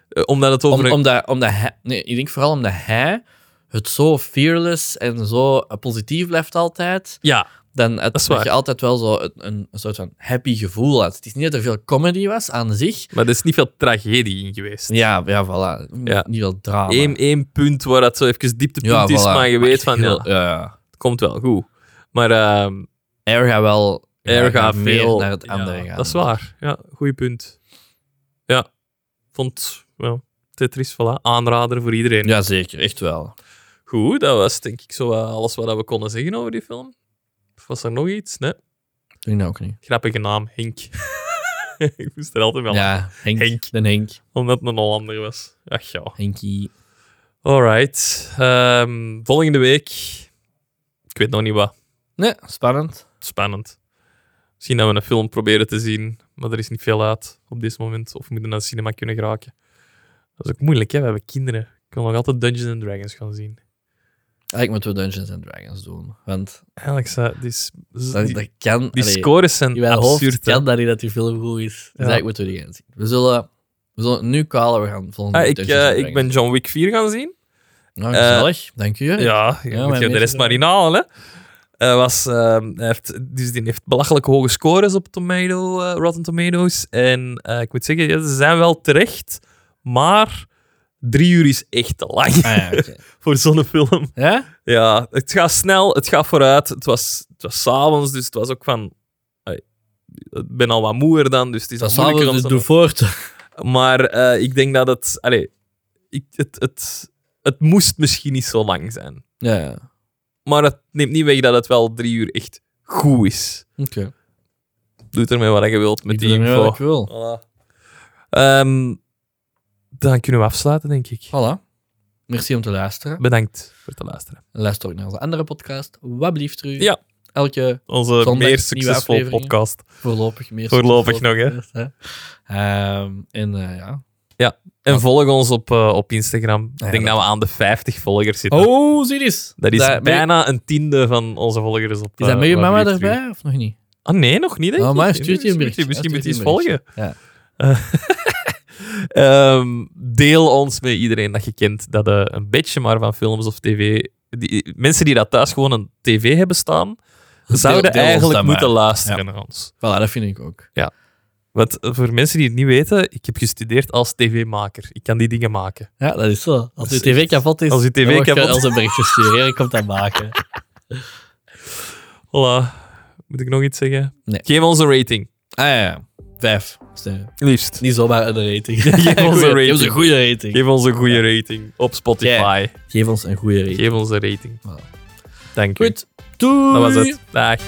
eh, omdat het over om, omdat, omdat hij... Nee, ik denk vooral omdat hij het zo fearless en zo positief blijft altijd, ja, dan het, Dat is dat waar. je altijd wel zo een, een, een soort van happy gevoel had. Het is niet dat er veel comedy was aan zich. maar er is niet veel tragedie in geweest. Ja, ja voilà. Ja. Niet veel drama. Eén, één punt waar dat zo even dieptepunt ja, is, voilà. maar je weet van, heel- ja, ja, ja. het komt wel goed. Maar ehm Air gaat wel Meer veel naar het andere gaan. Dat is waar. Ja, goeie punt. Ja, vond ja, Tetris, voilà, aanrader voor iedereen. Ja, zeker. Echt wel. Goed, dat was denk ik zo alles wat we konden zeggen over die film. Of was er nog iets? Nee. Ik denk dat ook niet. Grappige naam, Henk. ik moest er altijd wel aan, Ja, Henk. Henk. Henk. omdat het een Hollander was. Ach ja. Henkie. Alright. Ehm, volgende week. Ik weet nog niet wat. Nee, spannend. Spannend. Misschien dat we een film proberen te zien maar er is niet veel uit op dit moment. Of we moeten naar de cinema kunnen geraken. Dat is ook moeilijk, hè? We hebben kinderen. Ik wil nog altijd Dungeons and Dragons gaan zien. Eigenlijk moeten we Dungeons and Dragons doen. Want Eigenlijk, zou- die, s- dat, die, dat kan... die allee, scores zijn in mijn hoofd absurd. hè. kan dat niet dat die film goed is. Dus eigenlijk moeten we die gaan zien. We zullen, we zullen het nu callen. We gaan volgende Ah, ik, Dungeons eh, and ik ben Dragons John Wick 4 gaan zien. Nou, gezellig. Dank u. Ja, je moet je de rest maar inhalen. Hè. Was, ehm, hij heeft, dus die heeft belachelijk hoge scores op tomato, eh, Rotten Tomatoes. En eh, ik moet zeggen, ja, ze zijn wel terecht, maar drie uur is echt te lang Ah, ja, voor zo'n film. Ja? Ja, het gaat snel, het gaat vooruit. Het was, het was s'avonds, dus het was ook van... Ik ben al wat moeer dan, dus het is Dat al moeilijker om dus doe voort. Maar eh, ik denk dat het... Allee, ik, het, het, het moest misschien niet zo lang zijn. Ja, ja. Maar het neemt niet weg dat het wel drie uur echt goed is. Oké. Doe ermee wat je wilt met Ik die doe info. wat ik wil. Voilà. Ehm, dan kunnen we afsluiten, denk ik. Voilà. Merci om te luisteren. Bedankt voor het luisteren. Luister ook naar onze andere podcast. Wat blieft u? Ja. Elke Onze Zondag, meer nieuwe succesvol afleveringen. podcast. voorlopig meer. Voorlopig nog, hè. podcast, hè. Ehm, en eh, ja. En Wat? volg ons op, eh, op Instagram. Ja, ik denk dat- dat we aan de 50 volgers zitten. Oh, zie eens. dat is bijna een tiende van onze volgers op Is dat eh, met je mama erbij of nog niet? Ah, nee, nog niet, denk Oh, maar stuurt je een. Misschien moet je eens volgen. berichtje. Ehm, deel ons met iedereen dat je kent dat eh, een beetje maar van films of tv... Die, mensen die dat thuis gewoon een tv hebben staan, zouden deel eigenlijk moeten maar. luisteren Ja. naar ons. Voilà, dat vind ik ook. Want eh, voor mensen die het niet weten, ik heb gestudeerd als tv-maker. Ik kan die dingen maken. Ja, dat is zo. Als je tv kapot is, als je tv je kapot- als een berichtje sturen. Ik kom dat maken. Voilà. Moet ik nog iets zeggen? Nee. Geef ons een rating. Ah ja. Vijf sterren. Liefst. Niet zomaar een rating. Geef ons een rating. Geef ons een goede rating. Geef ons een goede rating op Spotify. Geef ons een goede rating. Geef ons een rating. Voilà. Dank u. Goed. Doei. Dat was het. Dag.